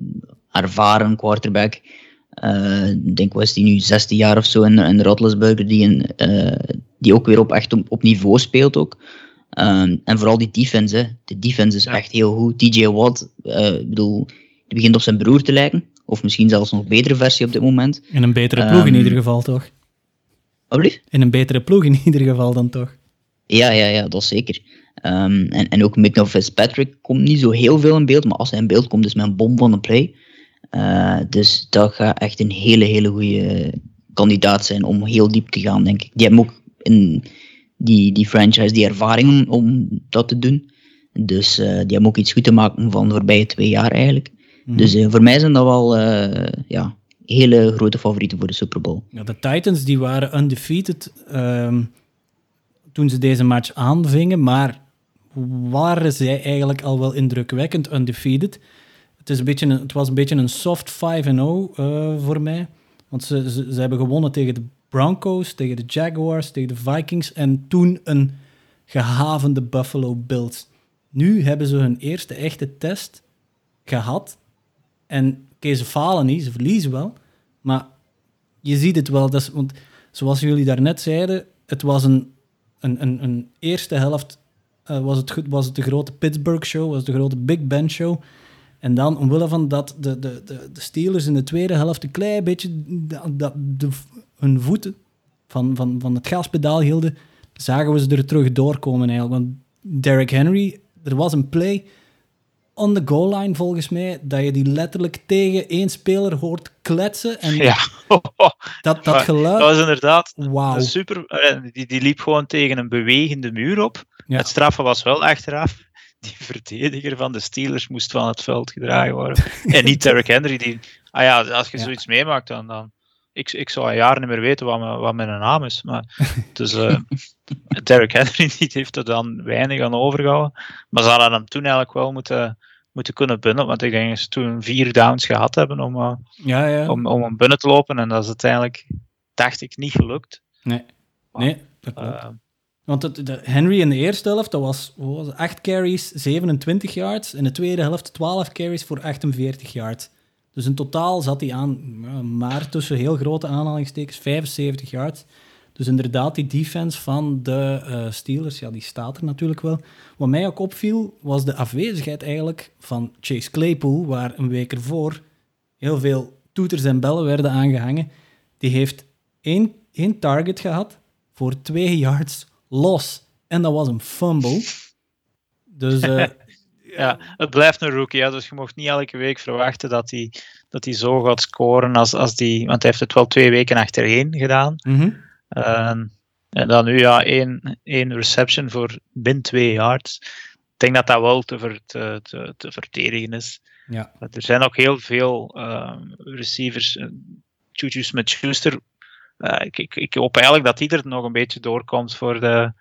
ervaren quarterback. Uh, ik denk, was die nu 16 jaar of zo in, in Roethlisberger, die, uh, die ook weer op, echt op, op niveau speelt ook. Um, en vooral die defense, hè. de defense is ja. echt heel goed. TJ Watt, uh, ik bedoel, die begint op zijn broer te lijken. Of misschien zelfs nog een betere versie op dit moment. In een betere ploeg um, in ehm, ieder geval, toch? In een betere ploeg in ieder geval dan toch. Ja, ja, ja, dat zeker. Um, en, en ook Mick Fitzpatrick komt niet zo heel veel in beeld, maar als hij in beeld komt, is mijn bom van de play. Uh, dus dat gaat echt een hele, hele goede kandidaat zijn om heel diep te gaan, denk ik. Die hebben ook in die, die franchise die ervaring om, dat te doen. Dus uh, die hebben ook iets goed te maken van de voorbije twee jaar eigenlijk. Mhm. Dus uh, voor mij zijn dat wel ja, hele grote favorieten voor de Super Bowl. Ja, de Titans die waren undefeated um, toen ze deze match aanvingen, maar waren zij eigenlijk al wel indrukwekkend undefeated. Het, is een beetje een, het was een beetje een soft 5-0 uh, voor mij. Want ze, ze, ze, hebben gewonnen tegen de Broncos, tegen de Jaguars, tegen de Vikings en toen een gehavende Buffalo Bills. Nu hebben ze hun eerste echte test gehad. En oké, ze falen niet, ze verliezen wel. Maar je ziet het wel. Dat is, want zoals jullie daarnet zeiden, het was een, een, een, een eerste helft uh, was, het, was het de grote Pittsburgh show, was de grote Big Ben show. En dan, omwille van dat de, de, de, de Steelers in de tweede helft een klein beetje dat, de, hun voeten van, van, van het gaspedaal hielden, zagen we ze er terug doorkomen eigenlijk. Want Derrick Henry, er was een play on the goal line volgens mij, dat je die letterlijk tegen één speler hoort kletsen. En ja. dat, dat geluid... Dat was inderdaad wow. super... Die, die liep gewoon tegen een bewegende muur op. Het straffen was wel achteraf. Die verdediger van de Steelers moest van het veld gedragen worden. en niet Derrick Henry. Die, ah ja, als je zoiets meemaakt, dan, dan ik, ik zou een jaar niet meer weten wat, mijn, wat mijn naam is. Maar, dus uh, Derrick Henry heeft er dan weinig aan overgehouden. Maar ze hadden hem toen eigenlijk wel moeten, moeten kunnen binnen. Want ik denk dat ze toen vier downs gehad hebben om, uh, ja, ja. om, om hem binnen te lopen. En dat is uiteindelijk, dacht ik, niet gelukt. Nee, nee dat klopt. Uh, want de Henry in de eerste helft, dat was, was 8 carries, 27 yards. In de tweede helft 12 carries voor 48 yards. Dus in totaal zat hij aan, maar tussen heel grote aanhalingstekens, 75 yards. Dus inderdaad, die defense van de uh, Steelers, ja, die staat er natuurlijk wel. Wat mij ook opviel, was de afwezigheid eigenlijk van Chase Claypool, waar een week ervoor heel veel toeters en bellen werden aangehangen. Die heeft één, target gehad voor twee yards los. En dat was een fumble. Dus uh, ja, het blijft een rookie. Ja, dus je mocht niet elke week verwachten dat hij, dat hij zo gaat scoren. Als, als die, want hij heeft het wel twee weken achtereen gedaan. Mm en dan nu ja, één, één reception voor bin twee yards. Ik denk dat dat wel te, ver, te, te, te verdedigen is. Ja. Er zijn ook heel veel uh, receivers. Juju eh, Smith-Schuster. Uh, ik, ik, ik hoop eigenlijk dat hij er nog een beetje doorkomt voor de,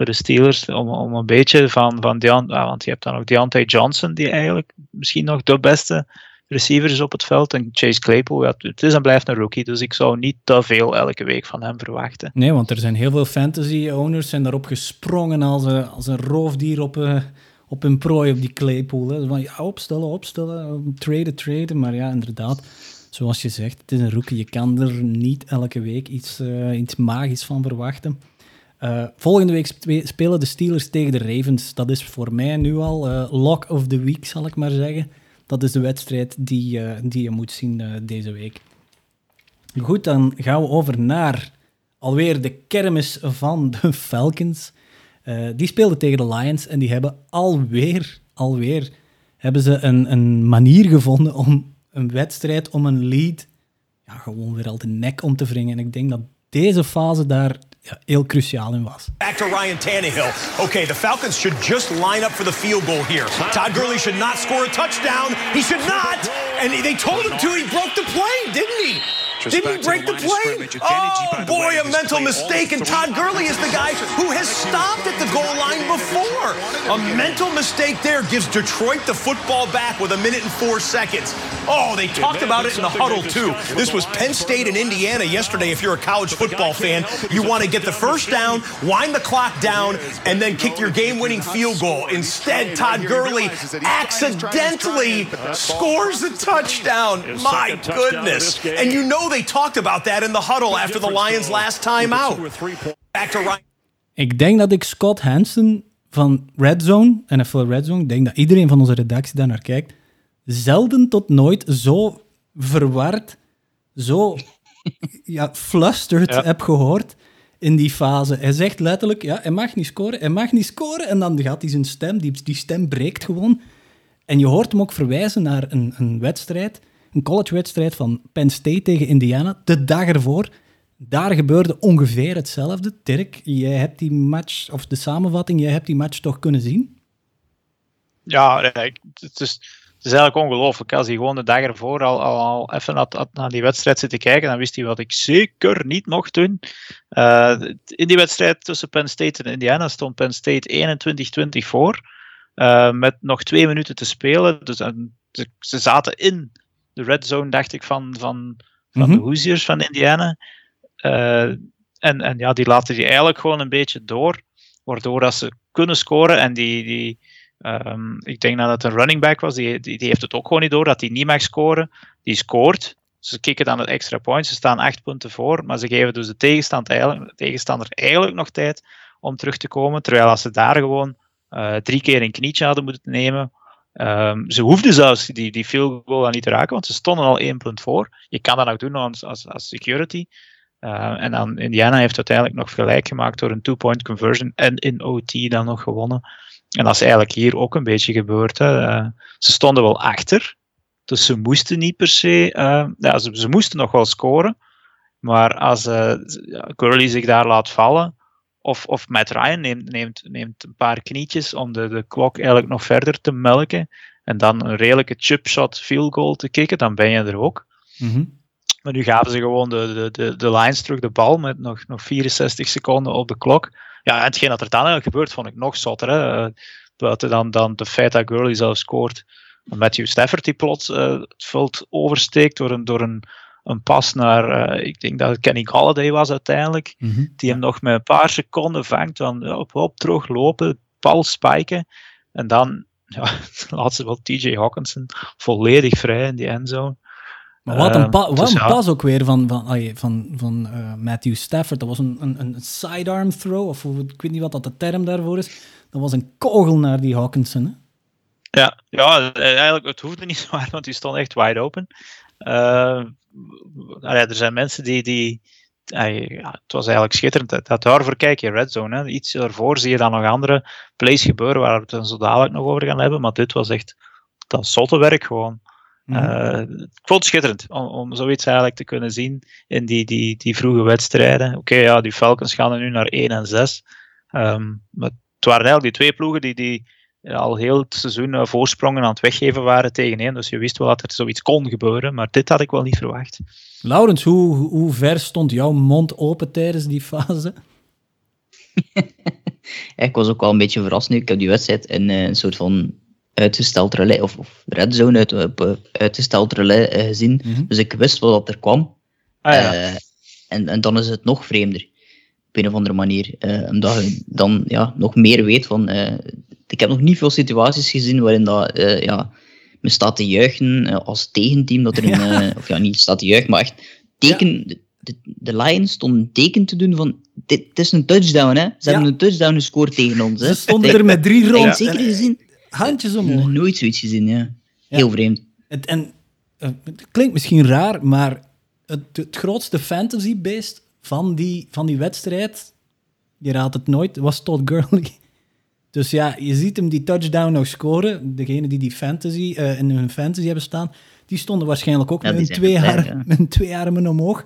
voor de Steelers. Om, om een beetje van, van Deont, ah, want je hebt dan ook Deontay Johnson, die eigenlijk misschien nog de beste receiver is op het veld. En Chase Claypool, ja, het is en blijft een rookie, dus ik zou niet te veel elke week van hem verwachten. Nee, want er zijn heel veel fantasy-owners zijn daarop gesprongen als een, als een roofdier op, uh, op een prooi op die Claypool. Hè. Van, ja, opstellen, opstellen, traden, traden. Maar ja, inderdaad, zoals je zegt, het is een rookie. Je kan er niet elke week iets, uh, iets magisch van verwachten. Uh, volgende week spelen de Steelers tegen de Ravens. Dat is voor mij nu al uh, lock of the week, zal ik maar zeggen. Dat is de wedstrijd die, uh, die je moet zien deze week. Goed, dan gaan we over naar alweer de kermis van de Falcons. die speelden tegen de Lions en die hebben alweer, alweer hebben ze een, een manier gevonden om een wedstrijd, om een lead, ja, gewoon weer al de nek om te wringen. En ik denk dat deze fase daar heel cruciaal in was. Back to Ryan Tannehill. Okay, the Falcons should just line up for the field goal here. Todd Gurley should not score a touchdown. He should not. And they told him to. He broke the play, didn't he? Didn't he break the play? Oh, boy, a mental mistake. And Todd Gurley is the guy who has stopped at the goal line before. A mental mistake there gives Detroit the football back with a minute and four seconds. Oh, they talked about it in the huddle, too. This was Penn State and Indiana yesterday. If you're a college football fan, you want to get the first down, wind the clock down, and then kick your game winning field goal. Instead, Todd Gurley accidentally scores a touchdown. My goodness. And you know they talked about that in the huddle after the Lions last time out. Back to Ryan. Ik denk dat ik Scott Hansen van Red Zone, NFL Red Zone, ik denk dat iedereen van onze redactie daar naar kijkt, zelden tot nooit zo verward, zo ja, flustered heb gehoord. in die fase. Hij zegt letterlijk, ja, hij mag niet scoren, hij mag niet scoren. En dan gaat hij zijn stem, die, die stem breekt gewoon. En je hoort hem ook verwijzen naar een, een wedstrijd, een college-wedstrijd van Penn State tegen Indiana, de dag ervoor. Daar gebeurde ongeveer hetzelfde. Dirk, jij hebt die match, of de samenvatting, jij hebt die match toch kunnen zien? Ja, het is, het is eigenlijk ongelooflijk. Als hij gewoon de dag ervoor al, al, al even naar, naar die wedstrijd zit te kijken, dan wist hij wat ik zeker niet mocht doen. Uh, in die wedstrijd tussen Penn State en Indiana stond Penn State 21-20 voor. Uh, met nog twee minuten te spelen. Dus ze zaten in de red zone, dacht ik, van, van, van mm -hmm. de Hoosiers van Indiana. en, en ja, die laten die eigenlijk gewoon een beetje door. Waardoor dat ze kunnen scoren en die, die, Um, ik denk dat het een running back was, die, die, die, heeft het ook gewoon niet door dat hij niet mag scoren. Die scoort. Ze kicken dan het extra point. Ze staan acht punten voor, maar ze geven dus de tegenstander eigenlijk, tegenstander eigenlijk nog tijd om terug te komen. Terwijl als ze daar gewoon uh, drie keer een knietje hadden moeten nemen. Um, ze hoefden zelfs die, die field goal niet te raken, want ze stonden al één punt voor. Je kan dat ook doen als, als, security. Uh, en dan Indiana heeft uiteindelijk nog gelijk gemaakt door een two-point conversion en in OT dan nog gewonnen. En dat is eigenlijk hier ook een beetje gebeurd. Hè. Uh, ze stonden wel achter, dus ze moesten niet per se. Ja, ze, ze, moesten nog wel scoren. Maar als Curly zich daar laat vallen, of, of Matt Ryan neemt, neemt, neemt een paar knietjes om de, de klok eigenlijk nog verder te melken, en dan een redelijke chipshot field goal te kicken, dan ben je er ook. Mm -hmm. Maar nu gaven ze gewoon de, de, de, de lines terug, de bal, met nog, nog 64 seconden op de klok. Ja, en hetgeen dat er dan eigenlijk gebeurt, vond ik nog zotter. Hè? Buiten dan, dan de feit dat Gurley zelf scoort. Matthew Stafford die plots uh, het veld oversteekt door een, door een, een pas naar, uh, ik denk dat het Kenny Galladay was uiteindelijk, mm -hmm. die hem nog met een paar seconden vangt, dan op, op terug lopen, bal spiken, en dan ja, laat ze wel TJ Hawkinson volledig vrij in die endzone. Maar wat een, pa wat een pas ook weer van, van, van, van uh, Matthew Stafford. Dat was een, een, een sidearm throw, of ik weet niet wat dat de term daarvoor is. Dat was een kogel naar die Hawkinson. Hè? Ja, ja, eigenlijk, het hoefde niet zo hard, want die stond echt wide open. Uh, er zijn mensen die. die ja, het was eigenlijk schitterend. Dat, daarvoor kijk je Red Zone. Hè. Iets ervoor zie je dan nog andere plays gebeuren waar we het dan zo dadelijk nog over gaan hebben. Maar dit was echt dat zotte werk gewoon. Uh, ik vond het schitterend om, om zoiets eigenlijk te kunnen zien in die, die, die vroege wedstrijden. Oké, okay, ja, die Falcons gaan er nu naar 1 en 6. Um, maar het waren eigenlijk die twee ploegen die, die al heel het seizoen uh, voorsprongen aan het weggeven waren tegen één. Dus je wist wel dat er zoiets kon gebeuren, maar dit had ik wel niet verwacht. Laurens, hoe, hoe ver stond jouw mond open tijdens die fase? ik was ook wel een beetje verrast nu. Ik heb die wedstrijd in uh, een soort van uitgesteld relais, of, of red zone uit, op uitgesteld relais gezien. Mhm. Dus ik wist wel dat er kwam. Ah, ja. Uh, en, en dan is het nog vreemder. Op een of andere manier. Uh, omdat je dan ja, nog meer weet van... ik heb nog niet veel situaties gezien waarin dat, ja, men staat te juichen als tegenteam. Dat er een, Ja. of ja, niet staat te juichen, maar echt teken... De, de, de Lions stonden een teken te doen van... Dit, dit is een touchdown, hè. Ze Ja. hebben een touchdown gescoord tegen ons, hè. Ze stonden er met drie rond. zeker gezien. Handjes Nog omhoog. nooit zoiets gezien, ja. Heel vreemd. Het, en, eh, het klinkt misschien raar, maar het, het grootste fantasy-beest van die, van die wedstrijd, je raadt het nooit, was Todd Gurley. Dus ja, je ziet hem die touchdown nog scoren. Degene die die fantasy, eh, in hun fantasy hebben staan, die stonden waarschijnlijk ook Ja, met, hun twee blij, arm- ja. met hun twee armen omhoog.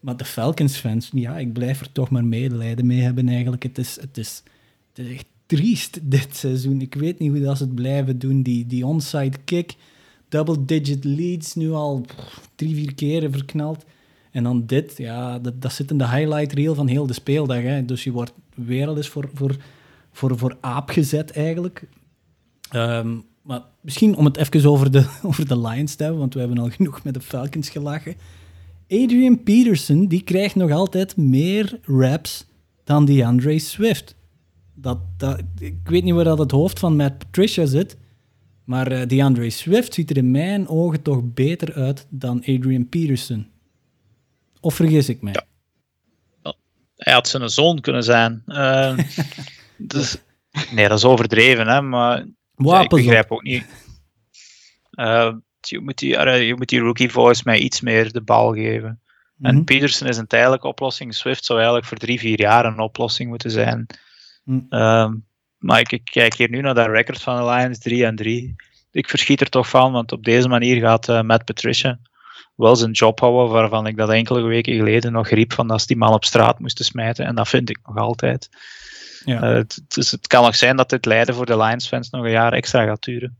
Maar de Falcons-fans, ja, ik blijf er toch maar medelijden mee hebben eigenlijk. Het is, het is, het is echt triest dit seizoen. Ik weet niet hoe dat ze het blijven doen. Die, die onside kick, double-digit leads, nu al pff, drie, vier keren verknald. En dan dit, ja, dat, zit in de highlight reel van heel de speeldag. Hè. Dus je wordt weer al eens voor, voor, voor, voor aap gezet eigenlijk. Ehm, maar misschien om het even over de, over de Lions te hebben, want we hebben al genoeg met de Falcons gelachen. Adrian Peterson, die krijgt nog altijd meer raps dan DeAndre Swift. Dat, dat, ik weet niet waar dat het hoofd van Matt Patricia zit, maar eh, DeAndre Swift ziet er in mijn ogen toch beter uit dan Adrian Peterson. Of vergis ik mij? Hij had zijn zoon kunnen zijn. Uh, dus, nee, dat is overdreven, hè, maar ja, ik begrijp ook niet. Uh, je, moet die, uh, je moet die rookie voice mij iets meer de bal geven. En mhm. Peterson is een tijdelijke oplossing. Swift zou eigenlijk voor drie, vier jaar een oplossing moeten zijn. Mm. maar ik, ik, kijk hier nu naar dat record van de Lions, 3 en 3. Ik verschiet er toch van, want op deze manier gaat uh, Matt Patricia wel zijn job houden, waarvan ik dat enkele weken geleden nog riep van dat ze die man op straat moesten smijten. En dat vind ik nog altijd. Ja. Uh, het, dus het kan nog zijn dat dit lijden voor de Lions-fans nog een jaar extra gaat duren.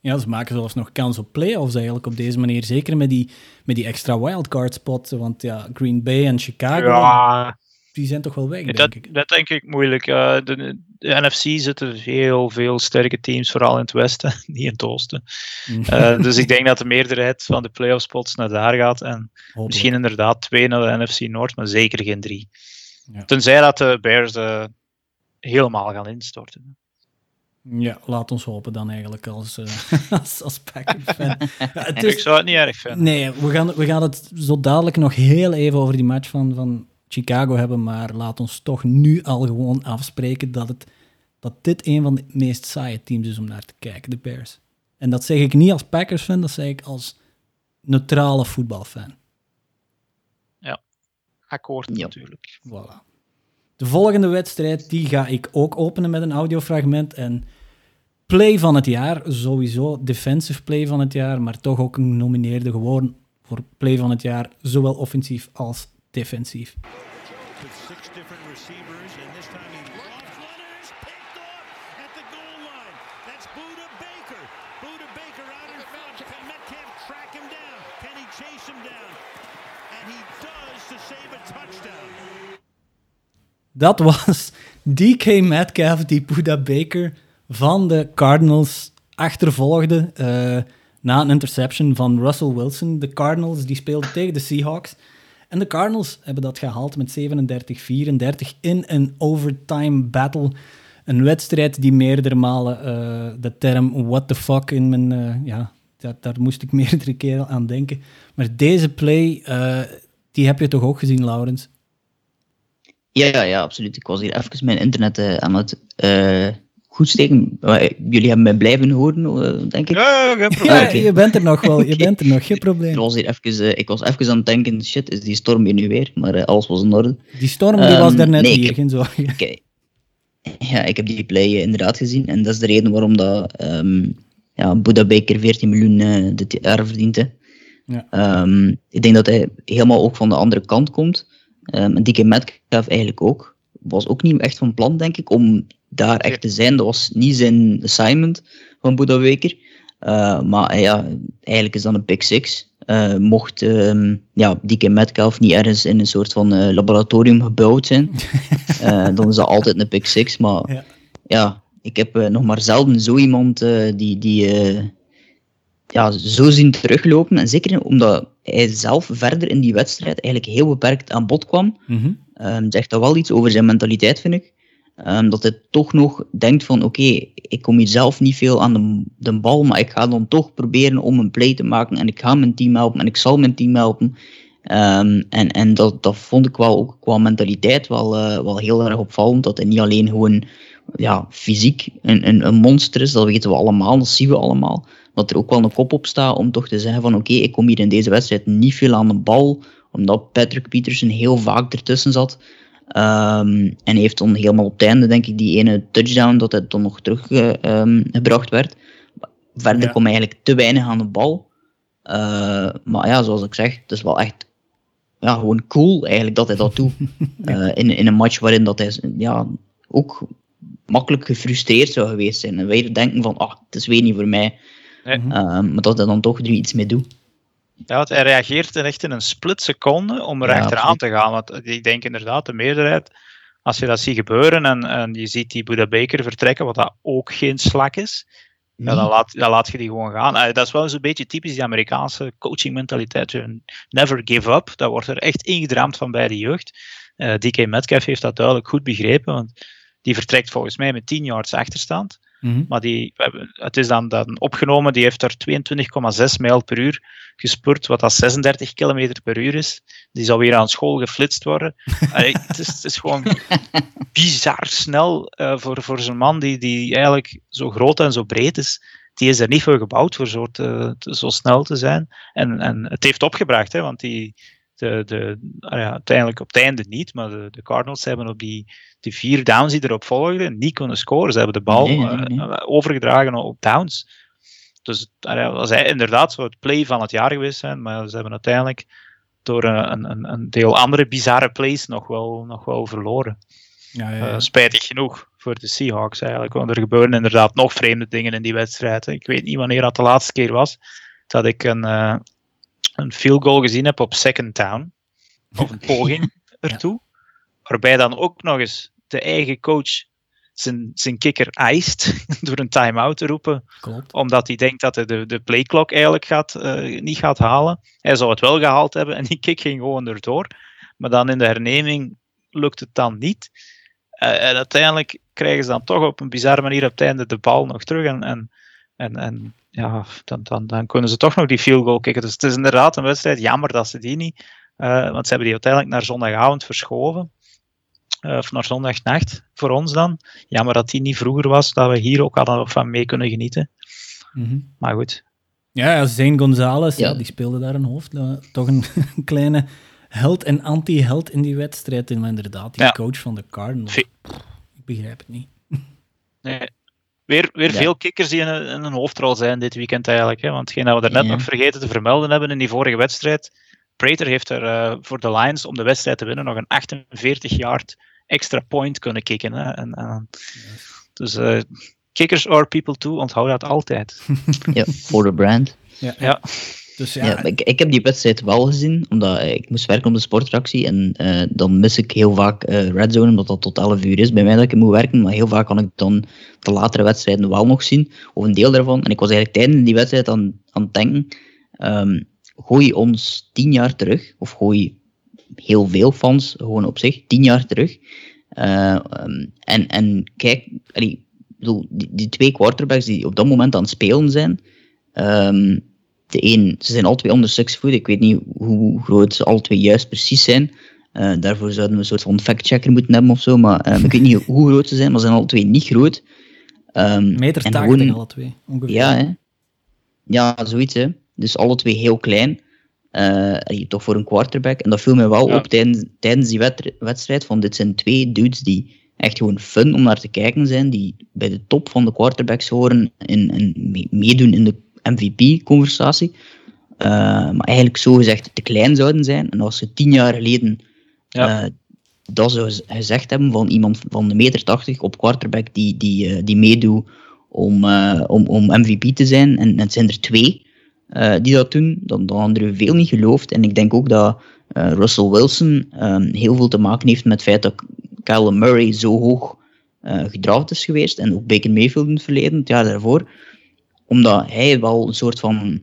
Ja, ze maken zelfs nog kans op playoffs eigenlijk op deze manier. Zeker met die, met die extra wildcard spot. Want ja, Green Bay en Chicago, ja. Die zijn toch wel weg, denk dat, ik. Dat denk ik moeilijk. Uh, de, de, NFC zitten heel veel sterke teams, vooral in het westen, niet in het oosten. uh, dus ik denk dat de meerderheid van de playoff spots naar daar gaat. En misschien inderdaad twee naar de NFC Noord, maar zeker geen drie. Ja. Tenzij dat de Bears uh, helemaal gaan instorten. Ja, laat ons hopen dan eigenlijk als, uh, als, als Packers-fan. Ja, ik zou het niet erg vinden. Nee, we gaan, we gaan het zo dadelijk nog heel even over die match van, van Chicago hebben, maar laat ons toch nu al gewoon afspreken dat, het, dat dit een van de meest saaie teams is om naar te kijken, de Bears. En dat zeg ik niet als Packers-fan, dat zeg ik als neutrale voetbalfan. Ja, akkoord natuurlijk. Voilà. De volgende wedstrijd die ga ik ook openen met een audiofragment. En play van het jaar, sowieso defensive play van het jaar, maar toch ook een nomineerde gewoon voor play van het jaar, zowel offensief als defensief. Dat was DK Metcalf die Buda Baker van de Cardinals achtervolgde uh, na een interception van Russell Wilson. De Cardinals die speelden tegen de Seahawks. En de Cardinals hebben dat gehaald met 37-34 in een overtime battle. Een wedstrijd die meerdere malen uh, de term what the fuck in mijn... Uh, ja, daar, daar, moest ik meerdere keren aan denken. Maar deze play, die heb je toch ook gezien, Laurens? Ja, ja, absoluut. Ik was hier even mijn internet aan het goed steken. jullie hebben mij blijven horen, uh, denk ik. Ja, ja, ja je bent er nog wel. Je bent er nog, geen probleem. Ik was, hier even, ik was even aan het denken, shit, is die storm hier nu weer? Maar alles was in orde. Die storm die was daar net hier, geen zorgen. Okay. Ja, ik heb die play inderdaad gezien. En dat is de reden waarom dat, um, ja, Buddha Baker 14 miljoen dit jaar verdient. Ja. Um, ik denk dat hij helemaal ook van de andere kant komt. Um, en DK Metcalf eigenlijk ook. Was ook niet echt van plan, denk ik, om daar echt te zijn. Dat was niet zijn assignment van Buddha Weker. Uh, maar ja, eigenlijk is dat een pick six. Uh, mocht um, ja, DK Metcalf niet ergens in een soort van uh, laboratorium gebouwd zijn, dan is dat altijd een pick six. Maar ja, ja ik heb nog maar zelden zo iemand die, die ja, zo zien teruglopen. En zeker omdat hij zelf verder in die wedstrijd eigenlijk heel beperkt aan bod kwam. Mm zegt dat wel iets over zijn mentaliteit, vind ik. Um, dat hij toch nog denkt van oké, ik kom hier zelf niet veel aan de, de, bal, maar ik ga dan toch proberen om een play te maken en ik ga mijn team helpen en ik zal mijn team helpen. Um, en en dat, dat vond ik wel ook qua mentaliteit wel, uh, wel heel erg opvallend, dat hij niet alleen gewoon ja, fysiek een, een, monster is, dat weten we allemaal, dat zien we allemaal dat er ook wel een kop op staat om toch te zeggen van oké, ik kom hier in deze wedstrijd niet veel aan de bal, omdat Patrick Peterson heel vaak ertussen zat. Um, en heeft dan helemaal op het einde, denk ik, die ene touchdown dat het dan nog teruggebracht um, werd. Verder ja. kwam eigenlijk te weinig aan de bal. Uh, maar ja, zoals ik zeg, het is wel echt ja, gewoon cool eigenlijk dat hij dat doet. uh, in, in een match waarin dat hij ja, ook makkelijk gefrustreerd zou geweest zijn. En wij denken van, ah, het is weer niet voor mij. Nee. Uh, maar dat hij dan toch er iets mee doet. Ja, want hij reageert echt in een split seconde om er ja, achteraan te gaan. Want ik denk inderdaad, de meerderheid, als je dat ziet gebeuren en, en je ziet die Buddha Baker vertrekken, wat dat ook geen slak is, ja, dan, laat, dan laat je die gewoon gaan. Uh, dat is wel eens een beetje typisch die Amerikaanse coaching mentaliteit. Never give up. Dat wordt er echt ingedramd van bij de jeugd. Uh, DK Metcalf heeft dat duidelijk goed begrepen, want die vertrekt volgens mij met 10 yards achterstand. Mhm. Maar die, het is dan, dan opgenomen, die heeft er 22,6 mijl per uur gespurt, wat dat 36 km per uur is. Die zal weer aan school geflitst worden. het, is, het, is, gewoon bizar snel uh, voor, voor zo'n man die, die eigenlijk zo groot en zo breed is. Die is er niet voor gebouwd voor zo, te, te, zo snel te zijn. En, en het heeft opgebracht, hè, want die, de, de, ah ja, uiteindelijk op het einde niet, maar de, de Cardinals hebben op die, die vier downs die erop volgden niet kunnen scoren. Ze hebben de bal uh, overgedragen op downs. Dus dat was inderdaad zo het play van het jaar geweest zijn, maar ze hebben uiteindelijk door een, een, een deel andere bizarre plays nog wel, nog wel verloren. Ja, ja, ja. Uh, spijtig genoeg voor de Seahawks eigenlijk, want er gebeuren inderdaad nog vreemde dingen in die wedstrijd. Ik weet niet wanneer dat de laatste keer was dat ik een, uh, een field goal gezien heb op second down, of een poging ertoe, waarbij dan ook nog eens de eigen coach zijn, zijn kikker eist door een time-out te roepen. Klopt. Omdat hij denkt dat hij de, de playclock eigenlijk gaat, uh, niet gaat halen. Hij zou het wel gehaald hebben en die kick ging gewoon erdoor. Maar dan in de herneming lukt het dan niet. Uh, en uiteindelijk krijgen ze dan toch op een bizarre manier op het einde de bal nog terug. En, en, en, en ja, dan, dan, dan kunnen ze toch nog die field goal kicken. Dus het is inderdaad een wedstrijd. Jammer dat ze die niet. Uh, want ze hebben die uiteindelijk naar zondagavond verschoven. Of naar zondagnacht voor ons dan. Jammer dat die niet vroeger was, dat we hier ook hadden van mee kunnen genieten. Mm -hmm. Maar goed. Ja, Zane Gonzalez, ja. die speelde daar een hoofd. Toch een kleine held en anti-held in die wedstrijd. En inderdaad, die ja. coach van de Cardinals. ik begrijp het niet. Nee, weer, weer ja. veel kikkers die in een, in een, hoofdrol zijn dit weekend eigenlijk. Hè? Want hetgeen dat we daarnet nog vergeten te vermelden hebben in die vorige wedstrijd. Prater heeft er uh, voor de Lions, om de wedstrijd te winnen, nog een 48 yard extra point kunnen kicken. Hè? En, en, dus uh, kickers are people too, onthoud dat altijd. ja, voor de brand. Ja. ja. Dus ja, ja ik, ik, heb die wedstrijd wel gezien, omdat ik moest werken op de sporttractie. En uh, dan mis ik heel vaak uh, Red Zone, omdat dat tot 11 uur is bij mij dat ik moet werken. Maar heel vaak kan ik dan de latere wedstrijden wel nog zien, of een deel daarvan. En ik was eigenlijk tijdens die wedstrijd aan, aan het denken, um, gooi ons 10 jaar terug, of gooi heel veel fans gewoon op zich 10 jaar terug. Uh, um, en, en kijk, allee, bedoel, die, die, twee quarterbacks die op dat moment aan het spelen zijn. Um, de een, ze zijn al twee onder 6 voet. Ik weet niet hoe groot ze al twee juist precies zijn. Uh, daarvoor zouden we een soort van fact-checker moeten hebben of zo. Maar uh, ik weet niet hoe groot ze zijn, maar ze zijn alle twee niet groot. Um, Meter 80 gewoon, alle twee, ongeveer. Ja, hè? ja, zoiets. Hè. Dus alle twee heel klein. Uh, toch voor een quarterback. En dat viel mij wel ja. op tijdens, tijdens die wedstrijd. Van dit zijn twee dudes die echt gewoon fun om naar te kijken zijn. Die bij de top van de quarterbacks horen en, en meedoen in de MVP-conversatie. Uh, maar eigenlijk zo gezegd te klein zouden zijn. En als ze tien jaar geleden ja. uh, dat zou gezegd hebben van iemand van de meter 80 op quarterback die, die, die meedoet om, om, om MVP te zijn, en, het zijn er twee die dat doen, dan, dan hadden er veel niet geloofd. En ik denk ook dat Russell Wilson um, heel veel te maken heeft met het feit dat Kyle Murray zo hoog gedraft is geweest en ook Baker Mayfield in het verleden, het jaar daarvoor omdat hij wel een soort van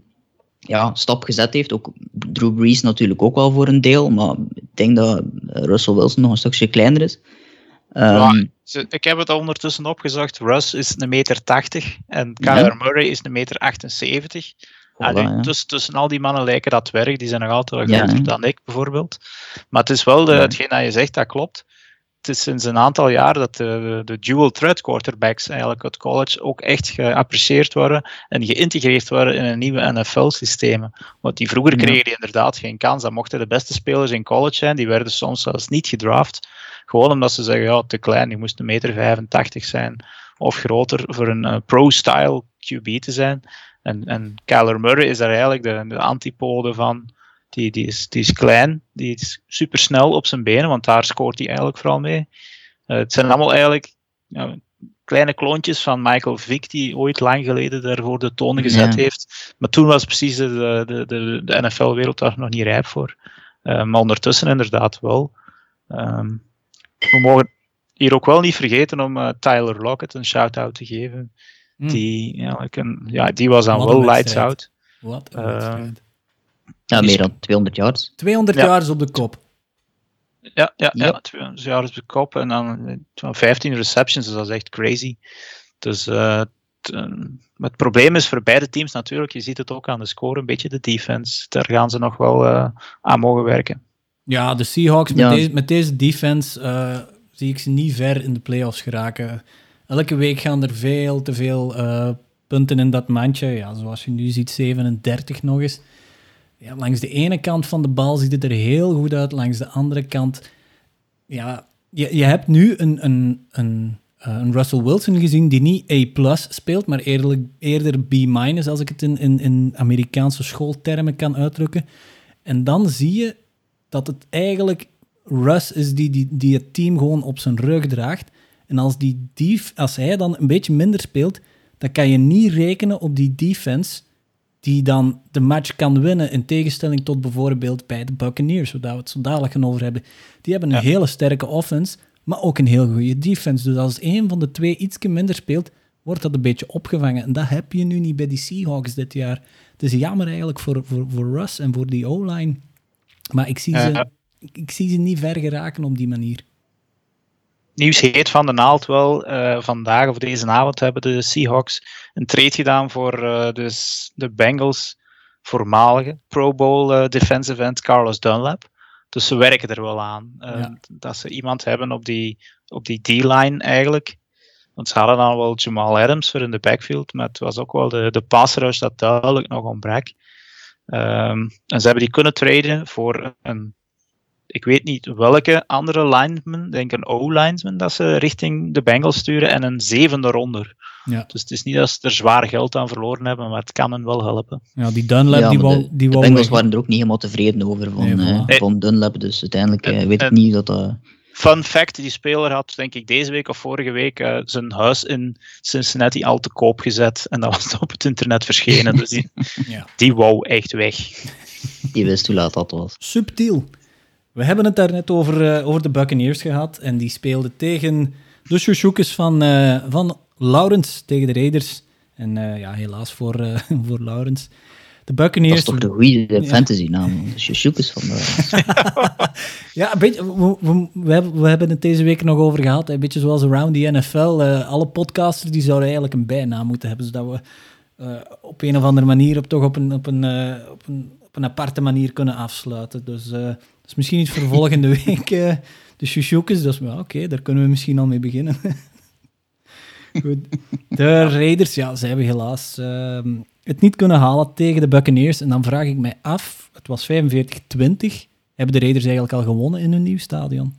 ja, stap gezet heeft. Ook Drew Brees natuurlijk ook wel voor een deel. Maar ik denk dat Russell Wilson nog een stukje kleiner is. Um, ja, ik heb het al ondertussen opgezocht. Russ is een meter 80 en Kyler ja. Murray is een meter 78. Voilà, ja. tussen, tussen al die mannen lijken dat werk. Die zijn nog altijd wel groter dan ik, bijvoorbeeld. Maar het is wel de, hetgeen dat je zegt, dat klopt het is sinds een aantal jaar dat de, de dual threat quarterbacks eigenlijk uit college ook echt geapprecieerd worden en geïntegreerd worden in een nieuwe NFL-systeem. Want die vroeger kregen die inderdaad geen kans. Dan mochten de beste spelers in college zijn, die werden soms zelfs niet gedraft. Gewoon omdat ze zeggen, ja, te klein, die moest een meter 85 zijn of groter voor een uh, pro-style QB te zijn. En, en Kyler Murray is daar eigenlijk de, de antipode van die, die, is, die is klein, die is super snel op zijn benen, want daar scoort hij eigenlijk vooral mee. Uh, het zijn allemaal eigenlijk ja, kleine kloontjes van Michael Vick, die ooit lang geleden daarvoor de toon gezet heeft. Maar toen was precies de, de, de, de NFL-wereld daar nog niet rijp voor. Uh, maar ondertussen inderdaad wel. Um, we mogen hier ook wel niet vergeten om uh, Tyler Lockett een shout-out te geven. Mm. Die, ja, een, ja, die was dan wel lights out. Wat ja, meer dan 200 yards. 200 ja. yards op de kop. Ja, ja, ja. ja 200 yards op de kop en dan 15 receptions, dus dat is echt crazy. Dus uh, het probleem is voor beide teams natuurlijk, je ziet het ook aan de score, een beetje de defense. Daar gaan ze nog wel uh, aan mogen werken. Ja, de Seahawks met, deze, met deze defense uh, zie ik ze niet ver in de playoffs geraken. Elke week gaan er veel te veel punten in dat mandje. Ja, zoals je nu ziet, 37 nog eens. ja, langs de ene kant van de bal ziet het er heel goed uit, langs de andere kant, ja, je, je hebt nu een, een, een, eh, een Russell Wilson gezien die niet A speelt, maar eerder, eerder B- als ik het in, in, in Amerikaanse schooltermen kan uitdrukken. En dan zie je dat het eigenlijk Russ is die, die, die het team gewoon op zijn rug draagt. En als, die dief, als hij dan een beetje minder speelt, dan kan je niet rekenen op die defense die dan de match kan winnen, in tegenstelling tot bijvoorbeeld bij de Buccaneers, waar we het zo dadelijk gaan over hebben. Die hebben een hele sterke offense, maar ook een heel goede defense. Dus als een van de twee iets minder speelt, wordt dat een beetje opgevangen. En dat heb je nu niet bij die Seahawks dit jaar. Het is jammer eigenlijk voor, voor, voor Russ en voor die O-line. Maar ik zie, ze, ik, zie ze niet ver geraken op die manier. Nieuws heet van de naald wel. Uh, vandaag of deze avond hebben de Seahawks een trade gedaan voor uh, dus de Bengals voormalige Pro Bowl uh, defensive end Carlos Dunlap. Dus ze werken er wel aan. Ja. Dat ze iemand hebben op die, op die D-line eigenlijk. Want ze hadden dan wel Jamal Adams voor in de backfield, maar het was ook wel de, de pass rush dat duidelijk nog ontbrak. Um, en ze hebben die kunnen traden voor een, ik weet niet welke andere lineman, denk een O-lineman, dat ze richting de Bengals sturen en een zevende ronder. Ja. Dus het is niet dat ze er zwaar geld aan verloren hebben, maar het kan hen wel helpen. Ja, die Dunlap, ja, die wou... De, die de Bengals waren er ook niet helemaal tevreden over van, nee, uh, van Dunlap, dus uiteindelijk uh, weet ik niet dat dat... Fun fact, die speler had denk ik deze week of vorige week uh, zijn huis in Cincinnati al te koop gezet en dat was op het internet verschenen, dus die, ja. die wou echt weg. Die wist hoe laat dat was. Subtiel. We hebben het daar net over, uh, over de Buccaneers gehad en die speelden tegen de Shushoekes van, uh, van Laurens tegen de Raiders. En uh, ja, helaas voor, voor Laurens. De Buccaneers... Dat is toch de goede fantasy naam, de Shushoekes van de... ja, een beetje, we, we, we, hebben, het deze week nog over gehad. Een beetje zoals Around the NFL. Alle podcasters die zouden eigenlijk een bijnaam moeten hebben, zodat we op een of andere manier op, toch op een, op een, op een, op een aparte manier kunnen afsluiten. Dus... Dus misschien iets voor volgende week. Uh, de Shushoekes, dus oké, okay, daar kunnen we misschien al mee beginnen. Goed. De Raiders, ja, ze hebben helaas uh, het niet kunnen halen tegen de Buccaneers. En dan vraag ik mij af, het was 45-20. Hebben de Raiders eigenlijk al gewonnen in hun nieuw stadion?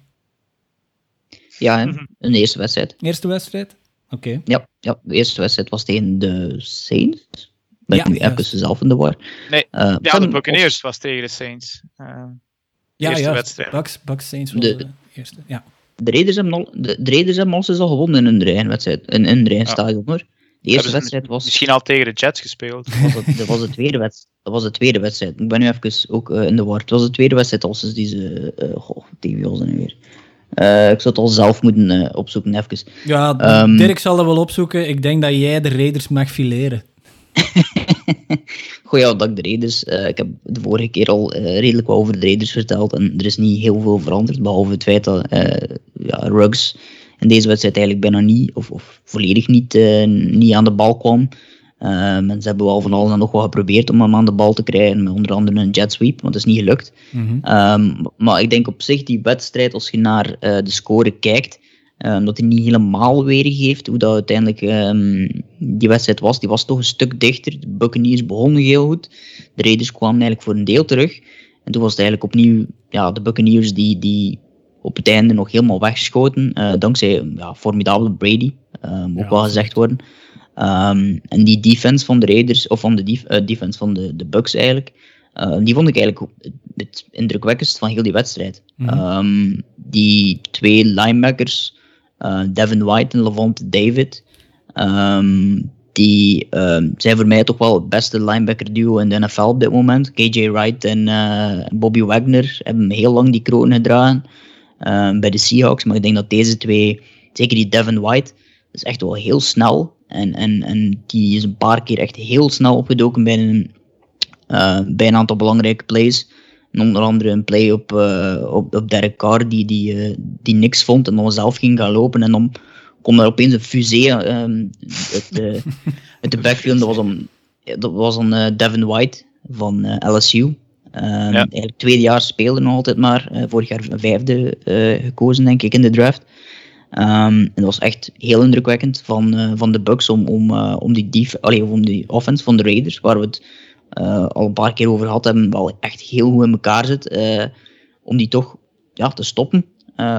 Ja, een eerste wedstrijd. Eerste wedstrijd? Oké. Okay. Ja, ja, de eerste wedstrijd was tegen de Saints. Ben ja, ik nu even zelf in de war. Nee, uh, ja, de Buccaneers was tegen de Saints. Uh, ja, eerste ja, wedstrijd. Bucks, Bucks Saints was de, de eerste, ja. De Raiders hebben al, de, de Raiders hebben al al gewonnen in hun eigen wedstrijd, in, in hun eigen ja. stadion hoor. De eerste wedstrijd was... Misschien al tegen de Jets gespeeld. Was het, dat, was de tweede wedstrijd, dat was de tweede wedstrijd. Ik ben nu even ook uh, in de war. Het was de tweede wedstrijd als ze deze... Uh, goh, tegen wie was dat nu weer? Uh, ik zou het al zelf moeten uh, opzoeken, even. Ja, um, Dirk zal dat wel opzoeken. Ik denk dat jij de Raiders mag fileren. Goh ja, de Raiders... Uh, ik heb de vorige keer al uh, redelijk wat over de Raiders verteld en er is niet heel veel veranderd, behalve het feit dat uh, ja, Ruggs in deze wedstrijd eigenlijk bijna niet, of, of volledig niet, niet aan de bal kwam. en ze hebben wel van alles en nog wat geprobeerd om hem aan de bal te krijgen, met onder andere een jet sweep, want dat is niet gelukt. Mm -hmm. um, maar ik denk op zich die wedstrijd, als je naar de score kijkt, Um, dat hij niet helemaal weergeeft hoe dat uiteindelijk um, die wedstrijd was. Die was toch een stuk dichter. De Buccaneers begonnen heel goed. De Raiders kwamen eigenlijk voor een deel terug. En toen was het eigenlijk opnieuw ja, de Buccaneers die, die op het einde nog helemaal wegschoten. Uh, dankzij ja, formidabele Brady, ook ja, wel gezegd worden. en die defense van de Raiders, of van de def uh, defense van de, de Bucks eigenlijk, die vond ik eigenlijk het indrukwekkendst van heel die wedstrijd. Mm -hmm. die twee linebackers, Devin White en Levante David. Um, die um, zijn voor mij toch wel het beste linebacker duo in de NFL op dit moment. KJ Wright en uh, Bobby Wagner hebben heel lang die kroon gedragen uh, bij de Seahawks. Maar ik denk dat deze twee, zeker die Devin White, is echt wel heel snel. En, en, en die is een paar keer echt heel snel opgedoken bij een, uh, bij een aantal belangrijke plays. En onder andere een play op, uh, op, op Derek Carr die, die, uh, die niks vond en dan zelf ging gaan lopen. En dan kwam er opeens een fusee um, uit, de, uit de backfield. Dat was dan, dat was dan uh, Devin White van LSU. Um, ja. Eigenlijk tweede jaar speelde nog altijd maar. vorig jaar vijfde gekozen, denk ik, in de draft. Um, en dat was echt heel indrukwekkend van, van de Bucks om, om, om, die allee, om die offense van de Raiders, waar we het al een paar keer over gehad hebben, wel echt heel goed in elkaar zit. om die toch ja, te stoppen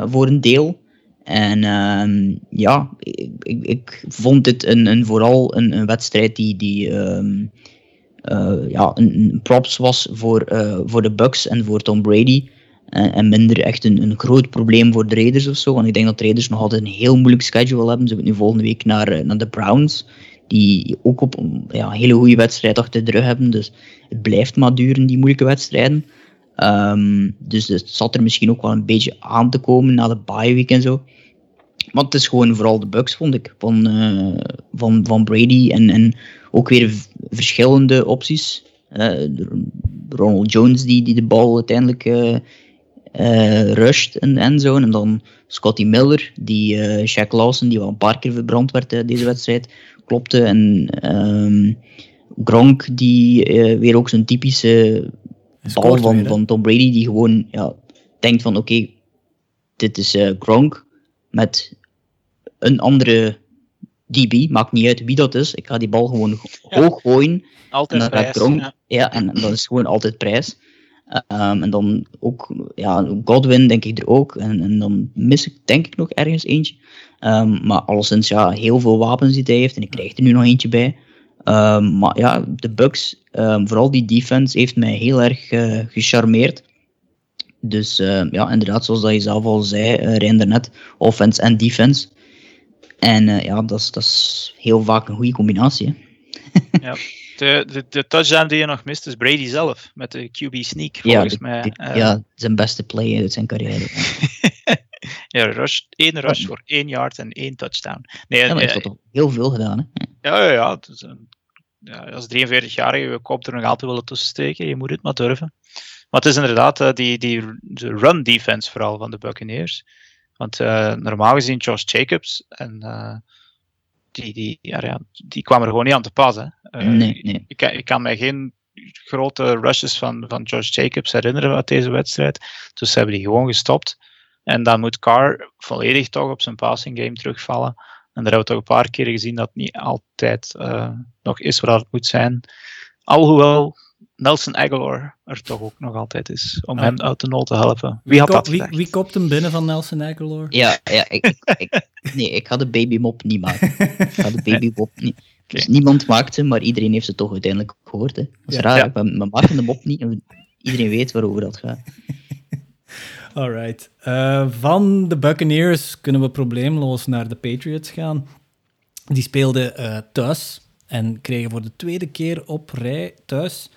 voor een deel. En ehm, ja, ik, ik, vond dit een, een vooral een, een wedstrijd die, die ehm, ja, een, props was voor, voor de Bucks en voor Tom Brady. En, minder echt een, een groot probleem voor de Raiders of zo. Want ik denk dat de Raiders nog altijd een heel moeilijk schedule hebben. Ze moeten nu volgende week naar, naar de Browns die ook op ja, een hele goede wedstrijd achter de rug hebben. Dus het blijft maar duren, die moeilijke wedstrijden. Ehm, dus het zat er misschien ook wel een beetje aan te komen na de bye week en zo. Maar het is gewoon vooral de bugs, vond ik, van, uh, van, van Brady. En, en ook weer verschillende opties. Uh, Ronald Jones die, die de bal uiteindelijk uh, rusht in de endzone. En dan Scotty Miller, die Shaq Lawson, die wel een paar keer verbrand werd deze wedstrijd klopte. En um, Gronk, die uh, weer ook zo'n typische bal van, van Tom Brady, die gewoon ja, denkt van oké, okay, dit is uh, Gronk met een andere DB, maakt niet uit wie dat is. Ik ga die bal gewoon ja. hoog gooien. Altijd en dan prijs. Gronk, ja. ja. en dat is gewoon altijd prijs. Um, en dan ook ja, Godwin, denk ik er ook. En, en dan mis ik denk ik nog ergens eentje. Um, maar alleszins ja, heel veel wapens die hij heeft. En ik krijg er nu nog eentje bij. Um, maar ja, de Bucks, vooral die defense, heeft mij heel erg uh, gecharmeerd. Dus uh, ja, inderdaad, zoals dat je zelf al zei, uh, Reinder net, offense en defense. En uh, ja, dat is, dat is heel vaak een goede combinatie. ja de, de, de, touchdown die je nog mist is Brady zelf met de QB sneak, volgens ja, mij. Ja, zijn beste play uit zijn carrière. ja, rush, één rush voor één yard en één touchdown. Nee, ja, maar heeft toch heel veel gedaan, hè? Ja, ja, ja. is een, ja als 43-jarige je kop er nog altijd willen tussen steken, je moet het maar durven. Maar het is inderdaad uh, die, die de run defense vooral van de Buccaneers. Want uh, normaal gezien Josh Jacobs en die, die, ja, die kwam er gewoon niet aan te passen. Uh, nee, nee. Ik, ik, kan mij geen grote rushes van, van Josh Jacobs herinneren uit deze wedstrijd. Dus ze hebben die gewoon gestopt. En dan moet Carr volledig toch op zijn passing game terugvallen. En daar hebben we toch een paar keer gezien dat het niet altijd uh, nog is waar het moet zijn. Alhoewel Nelson Aguilar er toch ook nog altijd is, om hem uit de nood te helpen. Wie, had dat wie, wie kopt hem binnen van Nelson Aguilar? Ja, ja ik, ik, nee, ik ga de babymop niet maken. Ik ga de babymop niet... Dus niemand maakt ze, maar iedereen heeft ze toch uiteindelijk gehoord. Hè. Dat is ja, raar, ja. we maken de mop niet en iedereen weet waarover dat gaat. Alright. Uh, van de Buccaneers kunnen we probleemloos naar de Patriots gaan. Die speelden uh, thuis en kregen voor de tweede keer op rij thuis